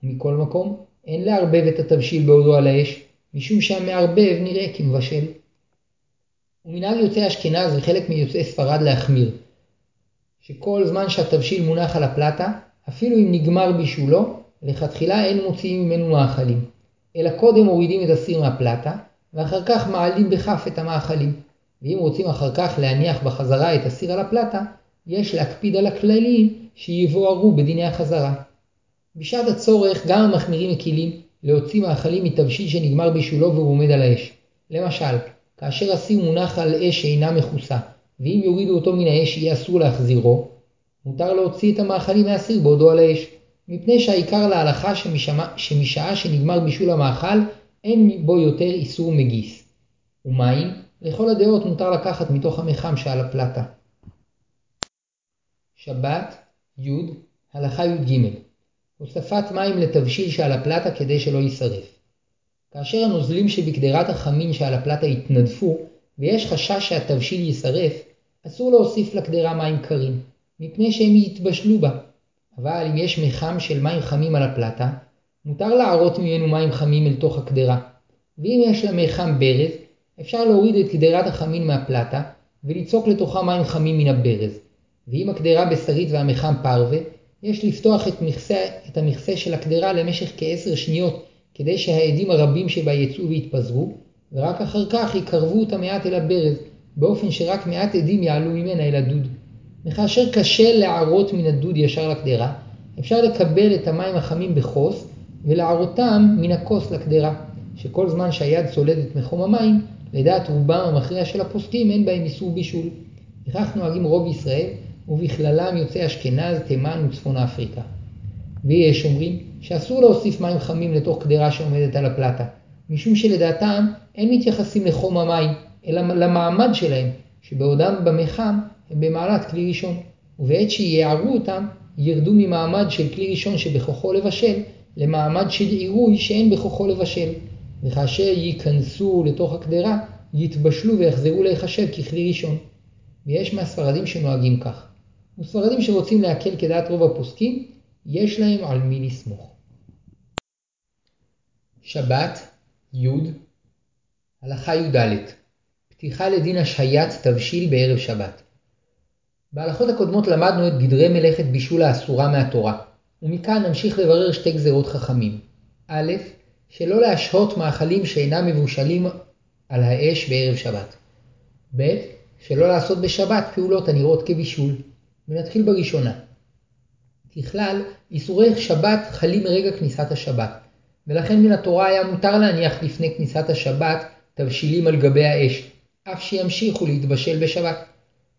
מכל מקום, אין לערבב את התבשיל בעודו על האש, משום שהמערבב נראה כמבשל. ומנהג יוצאי אשכנז וחלק מיוצאי ספרד להחמיר, שכל זמן שהתבשיל מונח על הפלטה, אפילו אם נגמר בישולו, לכתחילה אין מוציאים ממנו מאכלים, אלא קודם מורידים את הסיר מהפלטה, ואחר כך מעלים בכף את המאכלים. ואם רוצים אחר כך להניח בחזרה את הסיר על הפלטה, יש להקפיד על הכללים שיבוארו בדיני החזרה. בשעת הצורך גם המחמירים מקילים להוציא מאכלים מתבשיל שנגמר בישולו והוא עומד על האש. למשל, כאשר הסיר מונח על אש שאינה מכוסה, ואם יורידו אותו מן האש יהיה אסור להחזירו, מותר להוציא את המאכלים מהסיר בעודו על האש, מפני שהעיקר להלכה שמשעה, שמשעה שנגמר בישול המאכל, אין בו יותר איסור מגיס. ומים, לכל הדעות מותר לקחת מתוך המחם שעל הפלטה. שבת, י', הלכה י"ג הוספת מים לתבשיל שעל הפלטה כדי שלא יישרף. כאשר הנוזלים שבקדרת החמין שעל הפלטה יתנדפו, ויש חשש שהתבשיל יישרף, אסור להוסיף לקדרה מים קרים, מפני שהם יתבשלו בה. אבל אם יש מחם של מים חמים על הפלטה, מותר לערות ממנו מים חמים אל תוך הקדרה. ואם יש לה מחם ברז, אפשר להוריד את קדרת החמין מהפלטה, וליצוק לתוכה מים חמים מן הברז. ואם הקדרה בשרית והמחם פרווה, יש לפתוח את, מכסה, את המכסה של הקדרה למשך כעשר שניות, כדי שהעדים הרבים שבה יצאו ויתפזרו, ורק אחר כך יקרבו אותה מעט אל הברז, באופן שרק מעט עדים יעלו ממנה אל הדוד. וכאשר קשה לערות מן הדוד ישר לקדרה, אפשר לקבל את המים החמים בכוס, ולערותם מן הכוס לקדרה, שכל זמן שהיד צולדת מחום המים, לדעת רובם המכריע של הפוסקים אין בהם איסור בישול. וכך נוהגים רוב ישראל, ובכללם יוצאי אשכנז, תימן וצפון אפריקה. ויש אומרים שאסור להוסיף מים חמים לתוך קדרה שעומדת על הפלטה, משום שלדעתם אין מתייחסים לחום המים, אלא למעמד שלהם, שבעודם במחם הם במעלת כלי ראשון, ובעת שיערו אותם, ירדו ממעמד של כלי ראשון שבכוחו לבשל, למעמד של עירוי שאין בכוחו לבשל, וכאשר ייכנסו לתוך הקדרה, יתבשלו ויחזרו להיחשב ככלי ראשון. ויש מהספרדים שנוהגים כך. וספרדים שרוצים להקל כדעת רוב הפוסקים, יש להם על מי לסמוך. שבת, י' הלכה י"ד פתיחה לדין השהיית תבשיל בערב שבת. בהלכות הקודמות למדנו את גדרי מלאכת בישול האסורה מהתורה, ומכאן נמשיך לברר שתי גזרות חכמים. א', שלא להשהות מאכלים שאינם מבושלים על האש בערב שבת. ב', שלא לעשות בשבת פעולות הנראות כבישול. ונתחיל בראשונה. ככלל, איסורי שבת חלים מרגע כניסת השבת, ולכן מן התורה היה מותר להניח לפני כניסת השבת תבשילים על גבי האש, אף שימשיכו להתבשל בשבת.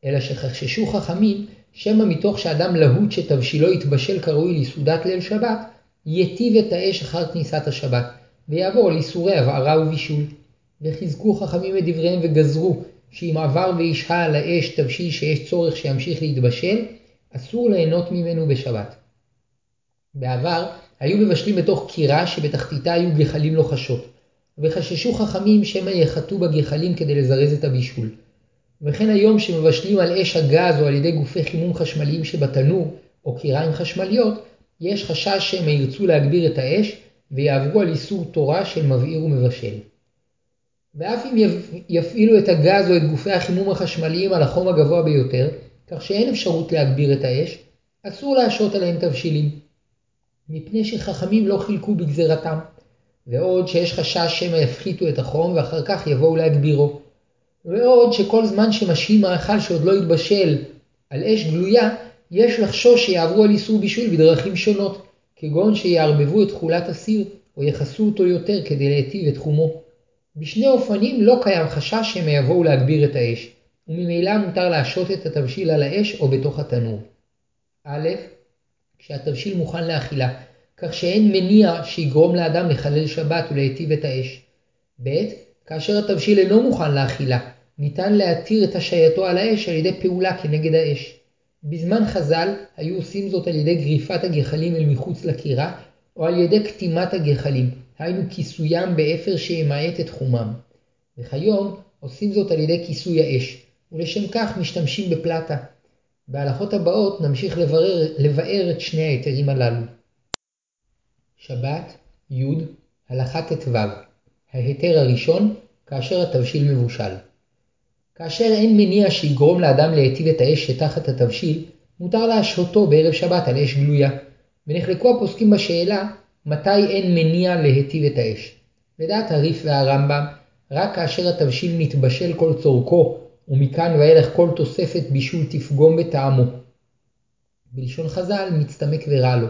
אלא שחששו חכמים, שמא מתוך שאדם להוט שתבשילו יתבשל כראוי לסעודת ליל שבת, יטיב את האש אחר כניסת השבת, ויעבור לאיסורי הבערה ובישול. וחיזקו חכמים את דבריהם וגזרו, שאם עבר וישהה על האש תבשיל שיש צורך שימשיך להתבשל, אסור ליהנות ממנו בשבת. בעבר היו מבשלים בתוך קירה שבתחתיתה היו גחלים לוחשות, וחששו חכמים שמא יחטאו בגחלים כדי לזרז את הבישול. וכן היום שמבשלים על אש הגז או על ידי גופי חימום חשמליים שבתנור, או קיריים חשמליות, יש חשש שמא ירצו להגביר את האש, ויעברו על איסור תורה של מבעיר ומבשל. ואף אם יפעילו את הגז או את גופי החימום החשמליים על החום הגבוה ביותר, כך שאין אפשרות להגביר את האש, אסור להשרות עליהם תבשילים. מפני שחכמים לא חילקו בגזרתם, ועוד שיש חשש שמא יפחיתו את החום ואחר כך יבואו להגבירו. ועוד שכל זמן שמשהים מאכל שעוד לא התבשל על אש גלויה, יש לחשוש שיעברו על איסור בישול בדרכים שונות, כגון שיערבבו את תכולת הסיר, או יכסו אותו יותר כדי להיטיב את תחומו. בשני אופנים לא קיים חשש שהם יבואו להגביר את האש, וממילא מותר להשעות את התבשיל על האש או בתוך התנור. א. כשהתבשיל מוכן לאכילה, כך שאין מניע שיגרום לאדם לחלל שבת ולהיטיב את האש. ב. כאשר התבשיל אינו מוכן לאכילה, ניתן להתיר את השהייתו על האש על ידי פעולה כנגד האש. בזמן חז"ל היו עושים זאת על ידי גריפת הגחלים אל מחוץ לקירה, או על ידי קטימת הגחלים, היינו כיסוים באפר שימעט את חומם. וכיום עושים זאת על ידי כיסוי האש, ולשם כך משתמשים בפלטה. בהלכות הבאות נמשיך לברר, לבאר את שני ההיתרים הללו. שבת, י', הלכה ט"ו ההיתר הראשון, כאשר התבשיל מבושל. כאשר אין מניע שיגרום לאדם להיטיב את האש שתחת התבשיל, מותר להשהותו בערב שבת על אש גלויה, ונחלקו הפוסקים בשאלה מתי אין מניע להיטיב את האש. לדעת הריף והרמב"ם, רק כאשר התבשיל מתבשל כל צורכו, ומכאן ואילך כל תוספת בישול תפגום בטעמו. בלשון חז"ל, מצטמק ורע לו,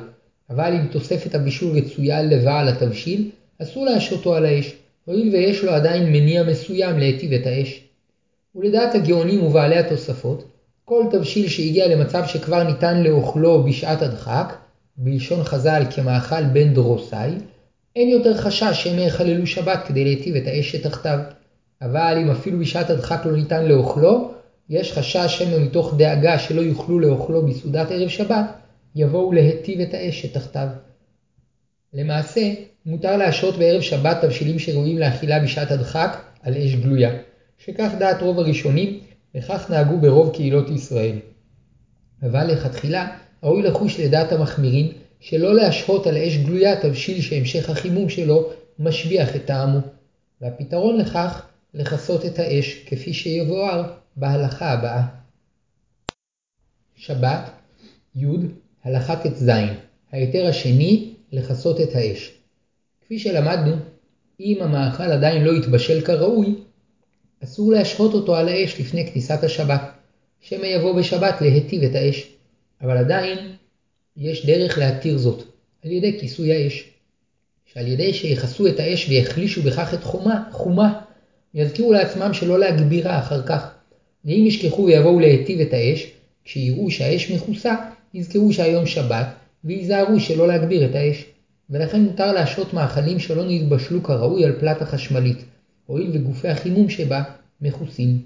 אבל אם תוספת הבישול רצויה לבעל התבשיל, אסור להשותו על האש, הואיל ויש לו עדיין מניע מסוים להיטיב את האש. ולדעת הגאונים ובעלי התוספות, כל תבשיל שהגיע למצב שכבר ניתן לאוכלו בשעת הדחק, בלשון חז"ל כמאכל בן דרוסאי, אין יותר חשש שהם יחללו שבת כדי להיטיב את האש שתחתיו. אבל אם אפילו בשעת הדחק לא ניתן לאוכלו, יש חשש שמא מתוך דאגה שלא יוכלו לאוכלו בסעודת ערב שבת, יבואו להיטיב את האש שתחתיו. למעשה, מותר להשרות בערב שבת תבשילים שראויים לאכילה בשעת הדחק על אש גלויה, שכך דעת רוב הראשונים, וכך נהגו ברוב קהילות ישראל. אבל לכתחילה, ראוי לחוש לדעת המחמירים, שלא להשהות על אש גלויה תבשיל שהמשך החימום שלו משביח את טעמו. והפתרון לכך, לכסות את האש, כפי שיבואר בהלכה הבאה. שבת, י', הלכה ט"ז, ההיתר השני, לכסות את האש. כפי שלמדנו, אם המאכל עדיין לא התבשל כראוי, אסור להשהות אותו על האש לפני כניסת השבת, שמא יבוא בשבת להיטיב את האש. אבל עדיין יש דרך להתיר זאת, על ידי כיסוי האש. שעל ידי שיכסו את האש ויחלישו בכך את חומה, חומה, יזכירו לעצמם שלא להגבירה אחר כך. ואם ישכחו ויבואו להיטיב את האש, כשיראו שהאש מכוסה, יזכרו שהיום שבת, וייזהרו שלא להגביר את האש. ולכן מותר להשעות מאכלים שלא נתבשלו כראוי על פלטה חשמלית, הואיל וגופי החימום שבה מכוסים.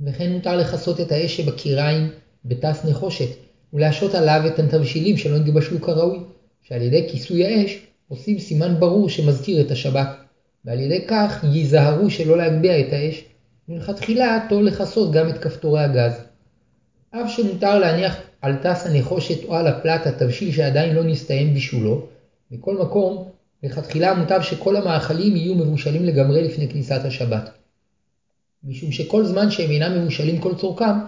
וכן מותר לכסות את האש שבקיריים בטס נחושת, ולהשעות עליו את התבשילים שלא נתבשלו כראוי, שעל ידי כיסוי האש עושים סימן ברור שמזכיר את השבת, ועל ידי כך ייזהרו שלא להגביה את האש, ומלכתחילה טוב לכסות גם את כפתורי הגז. אף שמותר להניח על טס הנחושת או על הפלטה תבשיל שעדיין לא נסתיים בישולו, מכל מקום לכתחילה מוטב שכל המאכלים יהיו מבושלים לגמרי לפני כניסת השבת. משום שכל זמן שהם אינם מבושלים כל צורכם,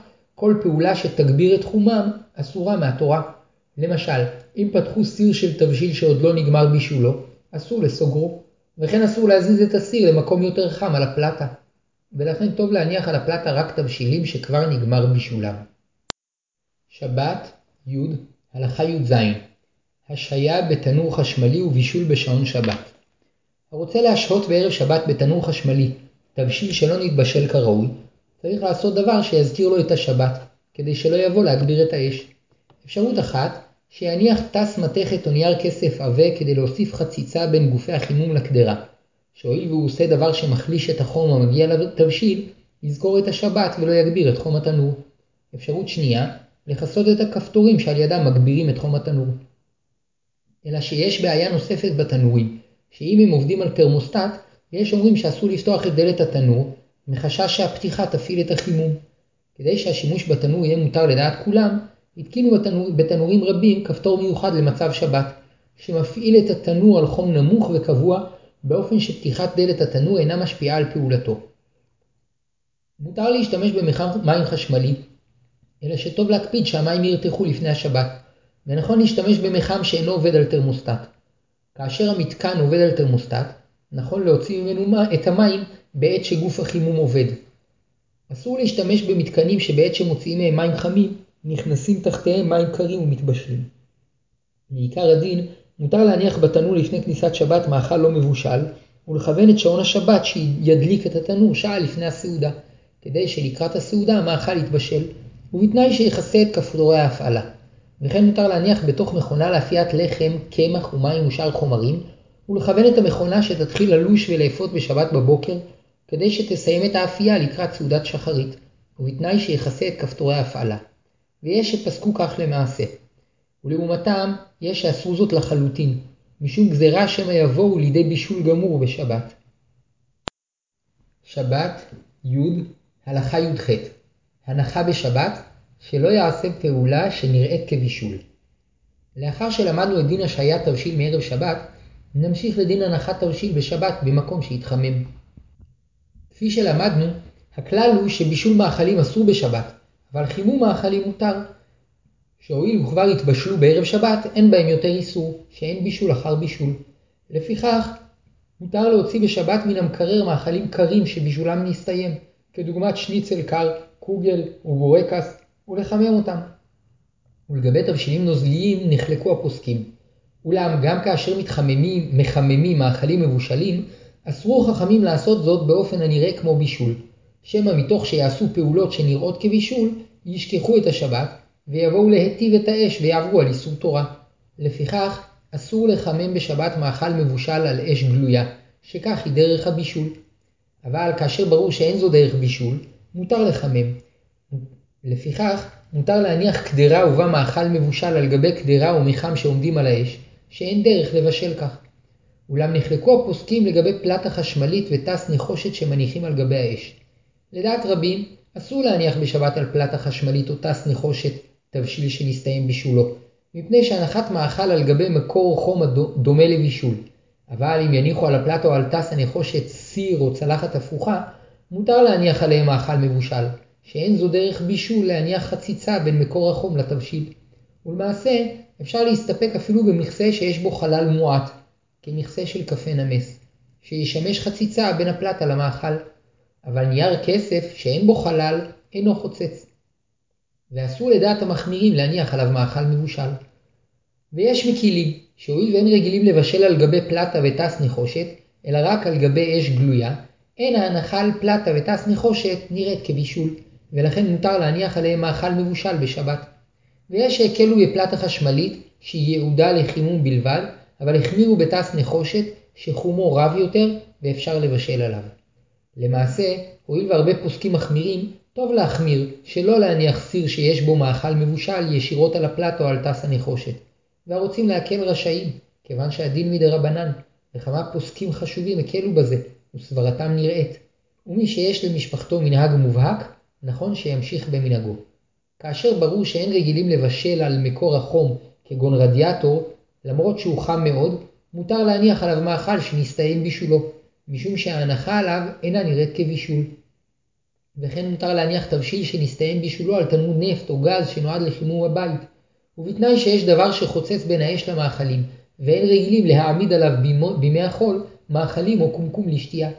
כל פעולה שתגביר את חומם אסורה מהתורה. למשל, אם פתחו סיר של תבשיל שעוד לא נגמר בישולו, אסור לסוגרו, וכן אסור להזיז את הסיר למקום יותר חם על הפלטה. ולכן טוב להניח על הפלטה רק תבשילים שכבר נגמר בישולם. שבת, י', הלכה י"ז השהיה בתנור חשמלי ובישול בשעון שבת. הרוצה להשהות בערב שבת בתנור חשמלי תבשיל שלא נתבשל כראוי, צריך לעשות דבר שיזכיר לו את השבת, כדי שלא יבוא להגביר את האש. אפשרות אחת, שיניח טס מתכת או נייר כסף עבה כדי להוסיף חציצה בין גופי החימום לקדרה, שהואיל והוא עושה דבר שמחליש את החום המגיע לתבשיל, יזכור את השבת ולא יגביר את חום התנור. אפשרות שנייה, לכסות את הכפתורים שעל ידם מגבירים את חום התנור. אלא שיש בעיה נוספת בתנורים, שאם הם עובדים על תרמוסטט, יש אומרים שאסור לפתוח את דלת התנור, מחשש שהפתיחה תפעיל את החימום. כדי שהשימוש בתנור יהיה מותר לדעת כולם, התקינו בתנור, בתנורים רבים כפתור מיוחד למצב שבת, שמפעיל את התנור על חום נמוך וקבוע, באופן שפתיחת דלת התנור אינה משפיעה על פעולתו. מותר להשתמש במכל מים חשמלי, אלא שטוב להקפיד שהמים ירתחו לפני השבת, ונכון להשתמש במחם שאינו עובד על תרמוסטט. כאשר המתקן עובד על תרמוסטט, נכון להוציא ממנו את המים בעת שגוף החימום עובד. אסור להשתמש במתקנים שבעת שמוציאים מהם מים חמים, נכנסים תחתיהם מים קרים ומתבשלים. מעיקר הדין, מותר להניח בתנור לפני כניסת שבת מאכל לא מבושל, ולכוון את שעון השבת שידליק את התנור שעה לפני הסעודה, כדי שלקראת הסעודה המאכל יתבשל, ובתנאי שיכסה את כפתורי ההפעלה. וכן מותר להניח בתוך מכונה לאפיית לחם, קמח ומים ושאר חומרים, ולכוון את המכונה שתתחיל ללוש ולאפות בשבת בבוקר, כדי שתסיים את האפייה לקראת סעודת שחרית, ובתנאי שיכסה את כפתורי ההפעלה. ויש שפסקו כך למעשה. ולעומתם, יש שעשו זאת לחלוטין, משום גזירה שמא יבואו לידי בישול גמור בשבת. שבת, י', הלכה י"ח הנחה בשבת, שלא יעשה פעולה שנראית כבישול. לאחר שלמדנו את דין השעיית תבשיל מערב שבת, נמשיך לדין הנחת תבשיל בשבת במקום שהתחמם. כפי שלמדנו, הכלל הוא שבישול מאכלים אסור בשבת, אבל חימום מאכלים מותר. שהואיל וכבר התבשלו בערב שבת, אין בהם יותר איסור, שאין בישול אחר בישול. לפיכך, מותר להוציא בשבת מן המקרר מאכלים קרים שבישולם נסתיים, כדוגמת שניצל קר, קוגל ובורקס, ולחמם אותם. ולגבי תבשילים נוזליים נחלקו הפוסקים. אולם גם כאשר מתחממים, מחממים מאכלים מבושלים, אסרו חכמים לעשות זאת באופן הנראה כמו בישול, שמא מתוך שיעשו פעולות שנראות כבישול, ישכחו את השבת, ויבואו להיטיב את האש ויעברו על איסור תורה. לפיכך, אסור לחמם בשבת מאכל מבושל על אש גלויה, שכך היא דרך הבישול. אבל כאשר ברור שאין זו דרך בישול, מותר לחמם. לפיכך, מותר להניח קדרה ובה מאכל מבושל על גבי קדרה או מיחם שעומדים על האש, שאין דרך לבשל כך. אולם נחלקו הפוסקים לגבי פלטה חשמלית ותס נחושת שמניחים על גבי האש. לדעת רבים, אסור להניח בשבת על פלטה חשמלית או תס נחושת תבשיל שנסתיים בישולו, מפני שהנחת מאכל על גבי מקור חום דומה לבישול. אבל אם יניחו על הפלטה או על תס הנחושת סיר או צלחת הפוכה, מותר להניח עליהם מאכל מבושל, שאין זו דרך בישול להניח חציצה בין מקור החום לתבשיל. ולמעשה, אפשר להסתפק אפילו במכסה שיש בו חלל מועט, כמכסה של קפה נמס, שישמש חציצה בין הפלטה למאכל, אבל נייר כסף שאין בו חלל אינו חוצץ. ואסור לדעת המחמירים להניח עליו מאכל מבושל. ויש מקילים, שהואיל ואין רגילים לבשל על גבי פלטה ותס נחושת, אלא רק על גבי אש גלויה, אין ההנחה על פלטה ותס נחושת נראית כבישול, ולכן מותר להניח עליהם מאכל מבושל בשבת. ויש שהקלו בפלטה חשמלית, שהיא יעודה לחימום בלבד, אבל החמירו בתס נחושת, שחומו רב יותר, ואפשר לבשל עליו. למעשה, הואיל והרבה פוסקים מחמירים, טוב להחמיר, שלא להניח סיר שיש בו מאכל מבושל ישירות על הפלטה או על תס הנחושת. והרוצים להקל רשאים, כיוון שהדין מדי רבנן, וכמה פוסקים חשובים הקלו בזה, וסברתם נראית. ומי שיש למשפחתו מנהג מובהק, נכון שימשיך במנהגו. כאשר ברור שאין רגילים לבשל על מקור החום כגון רדיאטור, למרות שהוא חם מאוד, מותר להניח עליו מאכל שנסתיים בישולו, משום שההנחה עליו אינה נראית כבישול. וכן מותר להניח תבשיל שנסתיים בישולו על תלמוד נפט או גז שנועד לחימום הבית, ובתנאי שיש דבר שחוצץ בין האש למאכלים, ואין רגילים להעמיד עליו בימי החול מאכלים או קומקום לשתייה.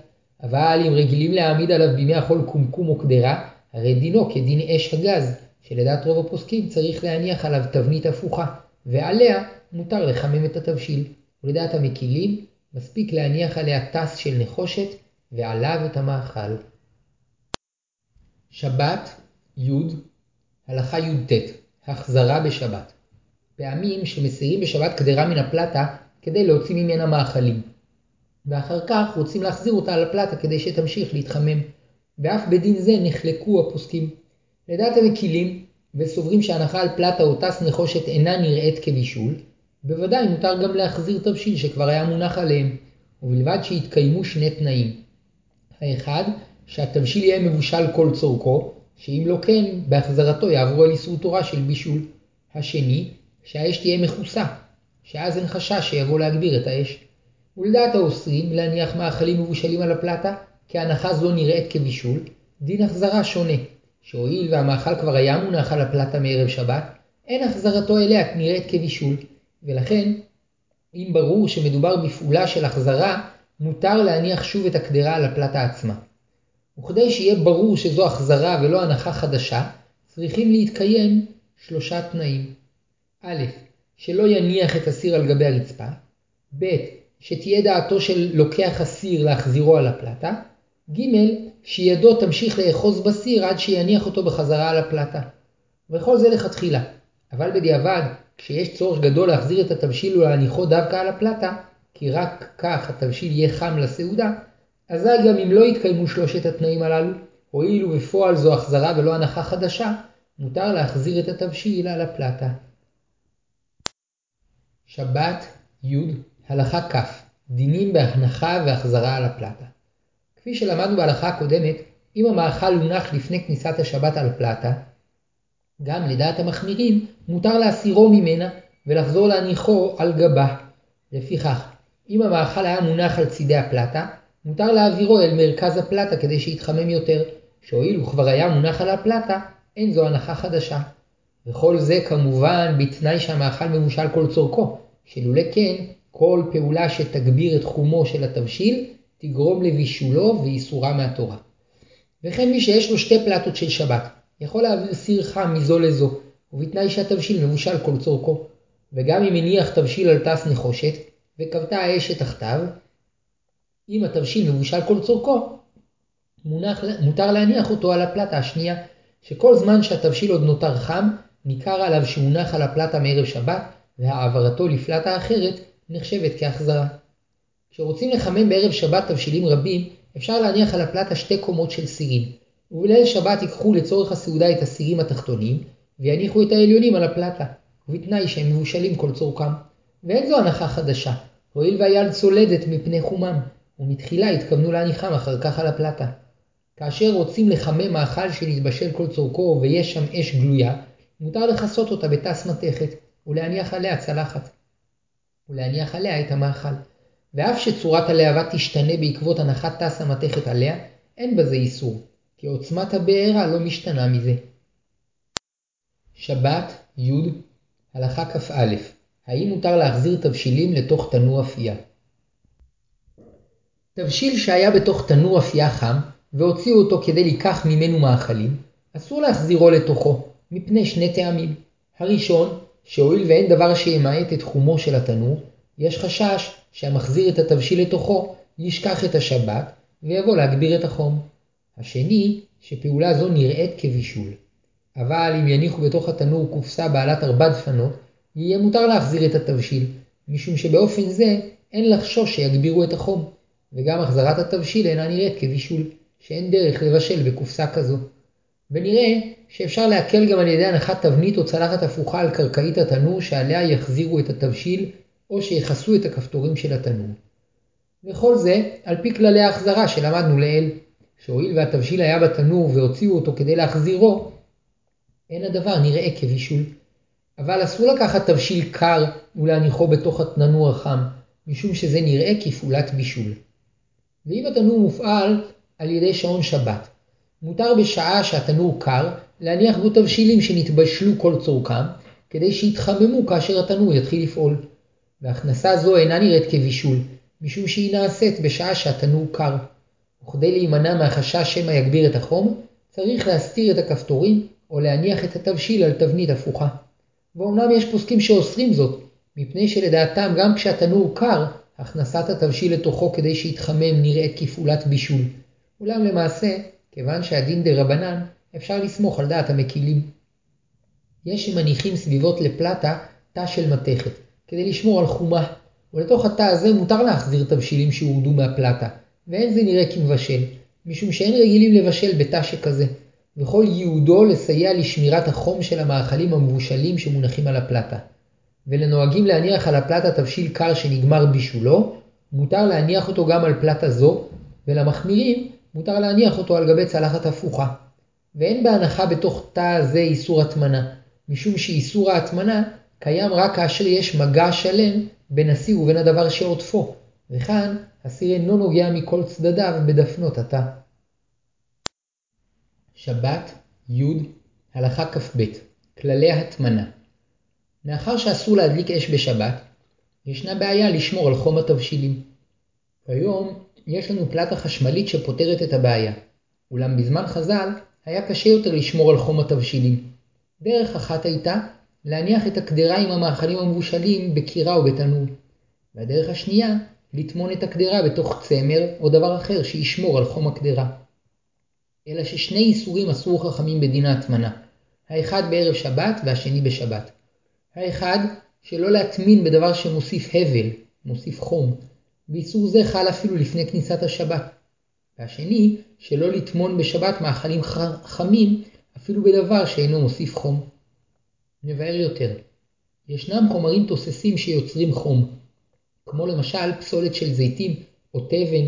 אבל אם רגילים להעמיד עליו בימי החול קומקום או קדרה, הרי דינו כדין אש הגז, שלדעת רוב הפוסקים צריך להניח עליו תבנית הפוכה, ועליה מותר לחמם את התבשיל. ולדעת המקילים, מספיק להניח עליה טס של נחושת, ועליו את המאכל. שבת, י', הלכה י"ט, החזרה בשבת. פעמים שמסירים בשבת קדרה מן הפלטה כדי להוציא ממנה מאכלים. ואחר כך רוצים להחזיר אותה על הפלטה כדי שתמשיך להתחמם. ואף בדין זה נחלקו הפוסקים. לדעת המקילים, וסוברים שהנחה על פלטה או טס נחושת אינה נראית כבישול, בוודאי מותר גם להחזיר תבשיל שכבר היה מונח עליהם, ובלבד שיתקיימו שני תנאים. האחד, שהתבשיל יהיה מבושל כל צורכו, שאם לא כן, בהחזרתו יעברו על איסור תורה של בישול. השני, שהאש תהיה מכוסה, שאז אין חשש שיבוא להגביר את האש. ולדעת האוסרים להניח מאכלים מבושלים על הפלטה, כי הנחה זו נראית כבישול, דין החזרה שונה, שהואיל והמאכל כבר היה מונח על הפלטה מערב שבת, אין החזרתו אליה נראית כבישול, ולכן, אם ברור שמדובר בפעולה של החזרה, מותר להניח שוב את הקדרה על הפלטה עצמה. וכדי שיהיה ברור שזו החזרה ולא הנחה חדשה, צריכים להתקיים שלושה תנאים. א', שלא יניח את הסיר על גבי הרצפה, ב', שתהיה דעתו של לוקח הסיר להחזירו על הפלטה, ג', שידו תמשיך לאחוז בסיר עד שיניח אותו בחזרה על הפלטה. וכל זה לכתחילה, אבל בדיעבד, כשיש צורך גדול להחזיר את התבשיל ולהניחו דווקא על הפלטה, כי רק כך התבשיל יהיה חם לסעודה, אזי גם אם לא יתקיימו שלושת התנאים הללו, הואיל ובפועל זו החזרה ולא הנחה חדשה, מותר להחזיר את התבשיל על הפלטה. שבת, י', הלכה כ', דינים בהנחה והחזרה על הפלטה. כפי שלמדנו בהלכה הקודמת, אם המאכל הונח לפני כניסת השבת על פלטה, גם לדעת המחמירים מותר להסירו ממנה ולחזור להניחו על גבה. לפיכך, אם המאכל היה מונח על צידי הפלטה, מותר להעבירו אל מרכז הפלטה כדי שיתחמם יותר, שהואיל וכבר היה מונח על הפלטה, אין זו הנחה חדשה. וכל זה כמובן בתנאי שהמאכל מבושל כל צורכו, שלולא כן, כל פעולה שתגביר את חומו של התבשיל, תגרום לבישולו ואיסורה מהתורה. וכן מי שיש לו שתי פלטות של שבת, יכול להעביר סיר חם מזו לזו, ובתנאי שהתבשיל מבושל כל צורכו. וגם אם הניח תבשיל על טס נחושת, וכבתה האש שתחתיו, אם התבשיל מבושל כל צורכו, מונח, מותר להניח אותו על הפלטה השנייה, שכל זמן שהתבשיל עוד נותר חם, ניכר עליו שהונח על הפלטה מערב שבת, והעברתו לפלטה אחרת נחשבת כהחזרה. כשרוצים לחמם בערב שבת תבשילים רבים, אפשר להניח על הפלטה שתי קומות של סירים, ובליל שבת ייקחו לצורך הסעודה את הסירים התחתונים, ויניחו את העליונים על הפלטה, ובתנאי שהם מבושלים כל צורכם. ואין זו הנחה חדשה, הואיל והיד צולדת מפני חומם, ומתחילה התכוונו להניחם אחר כך על הפלטה. כאשר רוצים לחמם מאכל שנתבשל כל צורכו ויש שם אש גלויה, מותר לכסות אותה בתס מתכת, ולהניח עליה צלחת. ולהניח עליה את המאכל. ואף שצורת הלהבה תשתנה בעקבות הנחת תס המתכת עליה, אין בזה איסור, כי עוצמת הבעירה לא משתנה מזה. שבת, י', הלכה כ"א האם מותר להחזיר תבשילים לתוך תנור אפייה? תבשיל שהיה בתוך תנור אפייה חם, והוציאו אותו כדי לקח ממנו מאכלים, אסור להחזירו לתוכו, מפני שני טעמים. הראשון, שהואיל ואין דבר שימעט את חומו של התנור, יש חשש שהמחזיר את התבשיל לתוכו ישכח את השבת ויבוא להגביר את החום. השני, שפעולה זו נראית כבישול. אבל אם יניחו בתוך התנור קופסה בעלת ארבע דפנות, יהיה מותר להחזיר את התבשיל, משום שבאופן זה אין לחשוש שיגבירו את החום, וגם החזרת התבשיל אינה נראית כבישול, שאין דרך לבשל בקופסה כזו. ונראה שאפשר להקל גם על ידי הנחת תבנית או צלחת הפוכה על קרקעית התנור שעליה יחזירו את התבשיל או שיכסו את הכפתורים של התנור. וכל זה על פי כללי ההחזרה שלמדנו לעיל, שהואיל והתבשיל היה בתנור והוציאו אותו כדי להחזירו, אין הדבר נראה כבישול. אבל אסור לקחת תבשיל קר ולהניחו בתוך התנור החם, משום שזה נראה כפעולת בישול. ואם התנור מופעל על ידי שעון שבת, מותר בשעה שהתנור קר להניח בו תבשילים שנתבשלו כל צורכם, כדי שיתחממו כאשר התנור יתחיל לפעול. והכנסה זו אינה נראית כבישול, משום שהיא נעשית בשעה שהתנור קר. וכדי להימנע מהחשש שמא יגביר את החום, צריך להסתיר את הכפתורים או להניח את התבשיל על תבנית הפוכה. ואומנם יש פוסקים שאוסרים זאת, מפני שלדעתם גם כשהתנור קר, הכנסת התבשיל לתוכו כדי שיתחמם נראית כפעולת בישול. אולם למעשה, כיוון שהדין דה רבנן, אפשר לסמוך על דעת המקילים. יש שמניחים סביבות לפלטה תא של מתכת, כדי לשמור על חומה, ולתוך התא הזה מותר להחזיר תבשילים שהורדו מהפלטה, ואין זה נראה כמבשל, משום שאין רגילים לבשל בתא שכזה, וכל ייעודו לסייע לשמירת החום של המאכלים המבושלים שמונחים על הפלטה. ולנוהגים להניח על הפלטה תבשיל קר שנגמר בישולו, מותר להניח אותו גם על פלטה זו, ולמחמירים מותר להניח אותו על גבי צלחת הפוכה. ואין בהנחה בתוך תא זה איסור הטמנה, משום שאיסור ההטמנה קיים רק כאשר יש מגע שלם בין הסיר ובין הדבר שעוטפו, וכאן הסיר אינו נוגע מכל צדדיו בדפנות התא. שבת, י', הלכה כ"ב, כללי ההטמנה. מאחר שאסור להדליק אש בשבת, ישנה בעיה לשמור על חום התבשילים. כיום יש לנו פלטה חשמלית שפותרת את הבעיה, אולם בזמן חז"ל היה קשה יותר לשמור על חום התבשילים. דרך אחת הייתה להניח את הקדרה עם המאכלים המבושלים בקירה או בתנור, והדרך השנייה לטמון את הקדרה בתוך צמר או דבר אחר שישמור על חום הקדרה. אלא ששני איסורים אסרו חכמים בדין ההטמנה, האחד בערב שבת והשני בשבת. האחד, שלא להטמין בדבר שמוסיף הבל, מוסיף חום, ואיסור זה חל אפילו לפני כניסת השבת. והשני, שלא לטמון בשבת מאכלים חמים אפילו בדבר שאינו מוסיף חום. נבהר יותר. ישנם חומרים תוססים שיוצרים חום, כמו למשל פסולת של זיתים או תבן,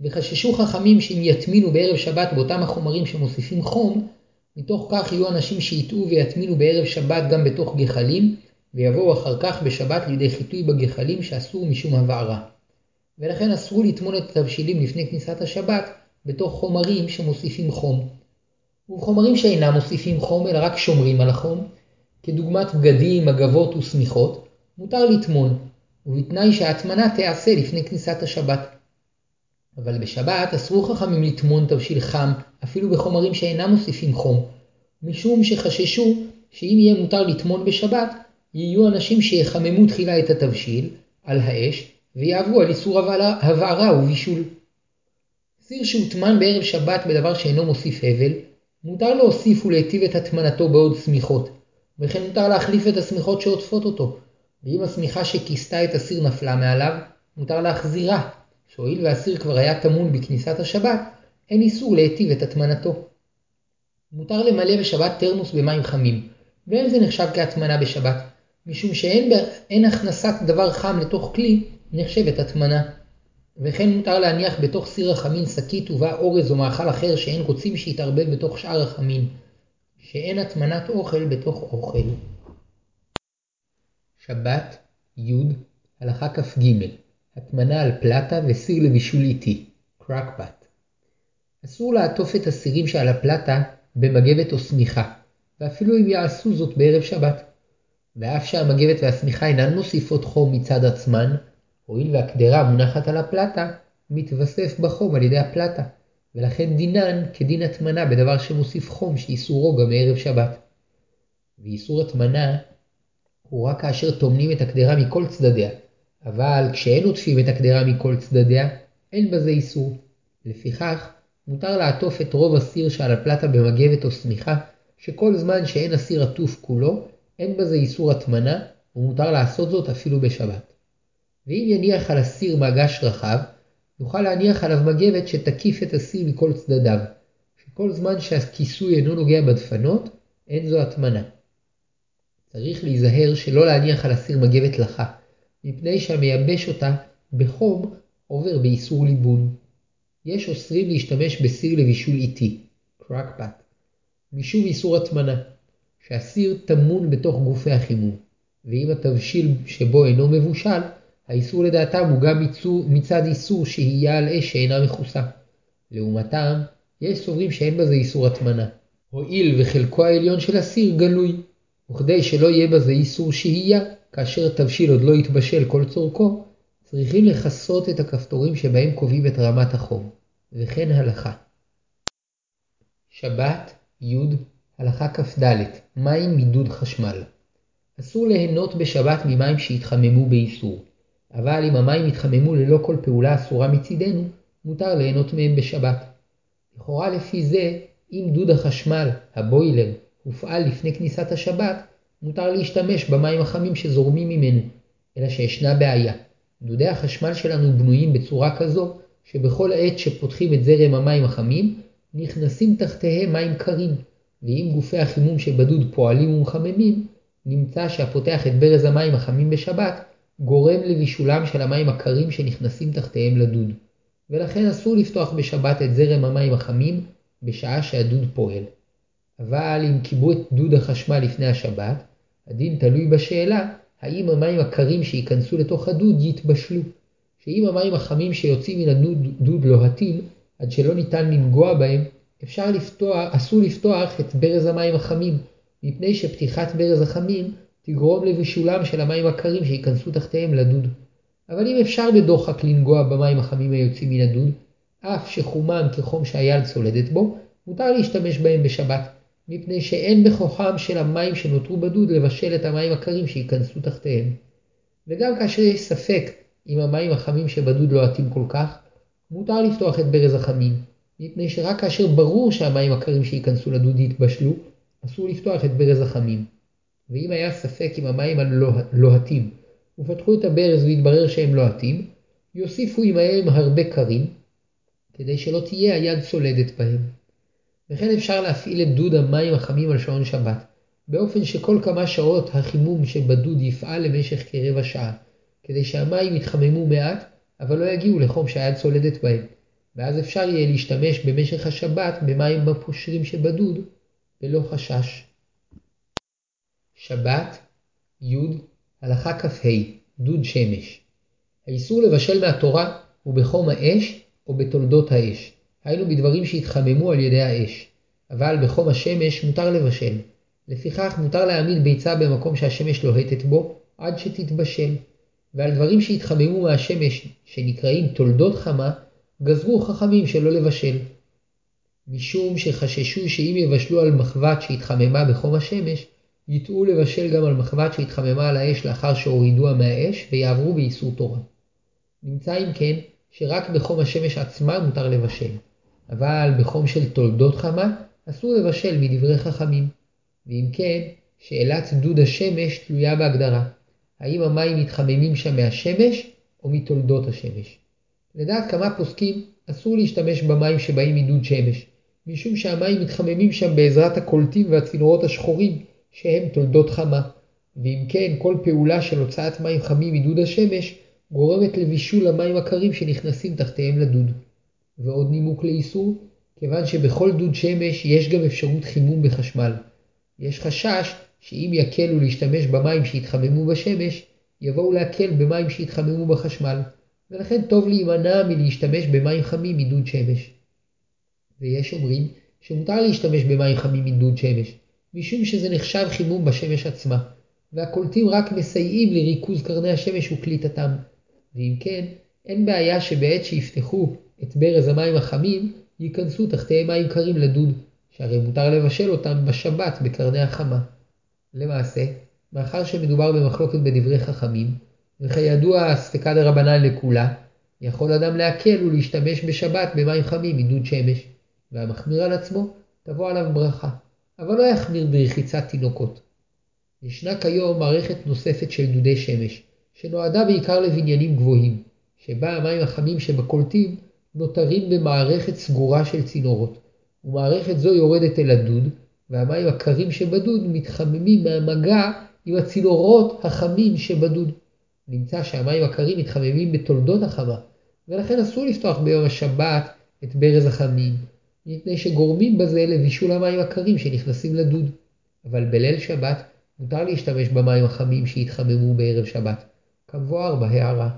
וחששו חכמים שאם יטמינו בערב שבת באותם החומרים שמוסיפים חום, מתוך כך יהיו אנשים שיטעו ויטמינו בערב שבת גם בתוך גחלים, ויבואו אחר כך בשבת לידי חיטוי בגחלים שאסור משום הבערה. ולכן אסרו לטמון את התבשילים לפני כניסת השבת בתוך חומרים שמוסיפים חום. ובחומרים שאינם מוסיפים חום אלא רק שומרים על החום, כדוגמת בגדים, מגבות ושמיכות, מותר לטמון, ובתנאי שההטמנה תיעשה לפני כניסת השבת. אבל בשבת אסרו חכמים לטמון תבשיל חם אפילו בחומרים שאינם מוסיפים חום, משום שחששו שאם יהיה מותר לטמון בשבת, יהיו אנשים שיחממו תחילה את התבשיל על האש ויעברו על איסור הבערה ובישול. סיר שהוטמן בערב שבת בדבר שאינו מוסיף הבל, מותר להוסיף ולהיטיב את הטמנתו בעוד שמיכות, וכן מותר להחליף את השמיכות שעוטפות אותו, ואם השמיכה שכיסתה את הסיר נפלה מעליו, מותר להחזירה, שהואיל והסיר כבר היה טמון בכניסת השבת, אין איסור להיטיב את הטמנתו. מותר למלא בשבת תרמוס במים חמים, ואין זה נחשב כהטמנה בשבת, משום שאין הכנסת דבר חם לתוך כלי נחשבת הטמנה. וכן מותר להניח בתוך סיר החמין שקית ובה אורז או מאכל אחר שאין רוצים שיתערבב בתוך שאר החמין, שאין הטמנת אוכל בתוך אוכל. שבת, י', הלכה כ"ג, הטמנה על פלטה וסיר לבישול איטי, קרקבט. אסור לעטוף את הסירים שעל הפלטה במגבת או שמיכה, ואפילו אם יעשו זאת בערב שבת. ואף שהמגבת והשמיכה אינן מוסיפות חום מצד עצמן, הואיל והקדרה מונחת על הפלטה, מתווסף בחום על ידי הפלטה, ולכן דינן כדין הטמנה בדבר שמוסיף חום שאיסורו גם מערב שבת. ואיסור הטמנה הוא רק כאשר טומנים את הקדרה מכל צדדיה, אבל כשאין עוטפים את הקדרה מכל צדדיה, אין בזה איסור. לפיכך, מותר לעטוף את רוב הסיר שעל הפלטה במגבת או שמיכה, שכל זמן שאין הסיר עטוף כולו, אין בזה איסור הטמנה, ומותר לעשות זאת אפילו בשבת. ואם יניח על הסיר מגש רחב, יוכל להניח עליו מגבת שתקיף את הסיר מכל צדדיו, שכל זמן שהכיסוי אינו נוגע בדפנות, אין זו הטמנה. צריך להיזהר שלא להניח על הסיר מגבת לחה, מפני שהמייבש אותה בחום עובר באיסור ליבון. יש אוסרים להשתמש בסיר לבישול איטי, קרקפט, משום איסור הטמנה, שהסיר טמון בתוך גופי החימום, ואם התבשיל שבו אינו מבושל, האיסור לדעתם הוא גם מצד איסור שהייה על אש שאינה מכוסה. לעומתם, יש סוברים שאין בזה איסור הטמנה. הואיל וחלקו העליון של הסיר גלוי, וכדי שלא יהיה בזה איסור שהייה, כאשר התבשיל עוד לא התבשל כל צורכו, צריכים לכסות את הכפתורים שבהם קובעים את רמת החום, וכן הלכה. שבת, י', הלכה כ"ד, מים מדוד חשמל. אסור ליהנות בשבת ממים שהתחממו באיסור, אבל אם המים התחממו ללא כל פעולה אסורה מצידנו, מותר ליהנות מהם בשבת. לכאורה לפי זה, אם דוד החשמל, הבוילר, הופעל לפני כניסת השבת, מותר להשתמש במים החמים שזורמים ממנו, אלא שישנה בעיה. דודי החשמל שלנו בנויים בצורה כזו, שבכל עת שפותחים את זרם המים החמים, נכנסים תחתיהם מים קרים, ואם גופי החימום שבדוד פועלים ומחממים, נמצא שהפותח את ברז המים החמים בשבת, גורם לבישולם של המים הקרים שנכנסים תחתיהם לדוד. ולכן אסור לפתוח בשבת את זרם המים החמים בשעה שהדוד פועל. אבל אם קיבו את דוד החשמל לפני השבת, הדין תלוי בשאלה האם המים הקרים שייכנסו לתוך הדוד יתבשלו. שאם המים החמים שיוצאים מן הדוד לוהטים עד שלא ניתן לנגוע בהם, אפשר לפתוח, אסור לפתוח את ברז המים החמים, מפני שפתיחת ברז החמים תגרום לבישולם של המים הקרים שייכנסו תחתיהם לדוד. אבל אם אפשר בדוחק לנגוע במים החמים היוצאים מן הדוד, אף שחומם כחום שהיד צולדת בו, מותר להשתמש בהם בשבת, מפני שאין בכוחם של המים שנותרו בדוד לבשל את המים הקרים שייכנסו תחתיהם. וגם כאשר יש ספק אם המים החמים שבדוד לא עטים כל כך, מותר לפתוח את ברז החמים, מפני שרק כאשר ברור שהמים הקרים שייכנסו לדוד יתבשלו, אסור לפתוח את ברז החמים. ואם היה ספק אם המים הלוהטים ופתחו את הברז והתברר שהם לוהטים, יוסיפו עמהם הרבה קרים, כדי שלא תהיה היד צולדת בהם. וכן אפשר להפעיל את דוד המים החמים על שעון שבת, באופן שכל כמה שעות החימום שבדוד יפעל למשך כרבע שעה, כדי שהמים יתחממו מעט, אבל לא יגיעו לחום שהיד צולדת בהם, ואז אפשר יהיה להשתמש במשך השבת במים הפושרים שבדוד, ללא חשש. שבת, י', הלכה כ"ה, דוד שמש. האיסור לבשל מהתורה הוא בחום האש או בתולדות האש, היינו בדברים שהתחממו על ידי האש, אבל בחום השמש מותר לבשל. לפיכך מותר להעמיד ביצה במקום שהשמש לוהטת בו עד שתתבשל, ועל דברים שהתחממו מהשמש, שנקראים תולדות חמה, גזרו חכמים שלא לבשל. משום שחששו שאם יבשלו על מחבת שהתחממה בחום השמש, יטעו לבשל גם על מחבת שהתחממה על האש לאחר שהורידוה מהאש ויעברו באיסור תורה. נמצא אם כן שרק בחום השמש עצמה מותר לבשל, אבל בחום של תולדות חמה אסור לבשל מדברי חכמים. ואם כן, שאלת דוד השמש תלויה בהגדרה, האם המים מתחממים שם מהשמש או מתולדות השמש. לדעת כמה פוסקים אסור להשתמש במים שבאים מדוד שמש, משום שהמים מתחממים שם בעזרת הקולטים והצינורות השחורים שהם תולדות חמה, ואם כן כל פעולה של הוצאת מים חמים מדוד השמש גורמת לבישול המים הקרים שנכנסים תחתיהם לדוד. ועוד נימוק לאיסור, כיוון שבכל דוד שמש יש גם אפשרות חימום בחשמל. יש חשש שאם יקלו להשתמש במים שהתחממו בשמש, יבואו להקל במים שהתחממו בחשמל, ולכן טוב להימנע מלהשתמש במים חמים מדוד שמש. ויש אומרים שמותר להשתמש במים חמים מדוד שמש, משום שזה נחשב חימום בשמש עצמה, והקולטים רק מסייעים לריכוז קרני השמש וקליטתם, ואם כן, אין בעיה שבעת שיפתחו את ברז המים החמים, ייכנסו תחתיהם מים קרים לדוד, שהרי מותר לבשל אותם בשבת בקרני החמה. למעשה, מאחר שמדובר במחלוקת בדברי חכמים, וכידוע ספקא דרבנן לכולה, יכול אדם להקל ולהשתמש בשבת במים חמים מדוד שמש, והמחמיר על עצמו תבוא עליו ברכה, אבל לא יחמיר ברחיצת תינוקות. ישנה כיום מערכת נוספת של דודי שמש, שנועדה בעיקר לבניינים גבוהים, שבה המים החמים שבקולטים נותרים במערכת סגורה של צינורות, ומערכת זו יורדת אל הדוד, והמים הקרים שבדוד מתחממים מהמגע עם הצינורות החמים שבדוד. נמצא שהמים הקרים מתחממים בתולדות החמה, ולכן אסור לפתוח ביום השבת את ברז החמים, מפני שגורמים בזה לבישול המים הקרים שנכנסים לדוד. אבל בליל שבת מותר להשתמש במים החמים שהתחממו בערב שבת, כמבואר בהערה.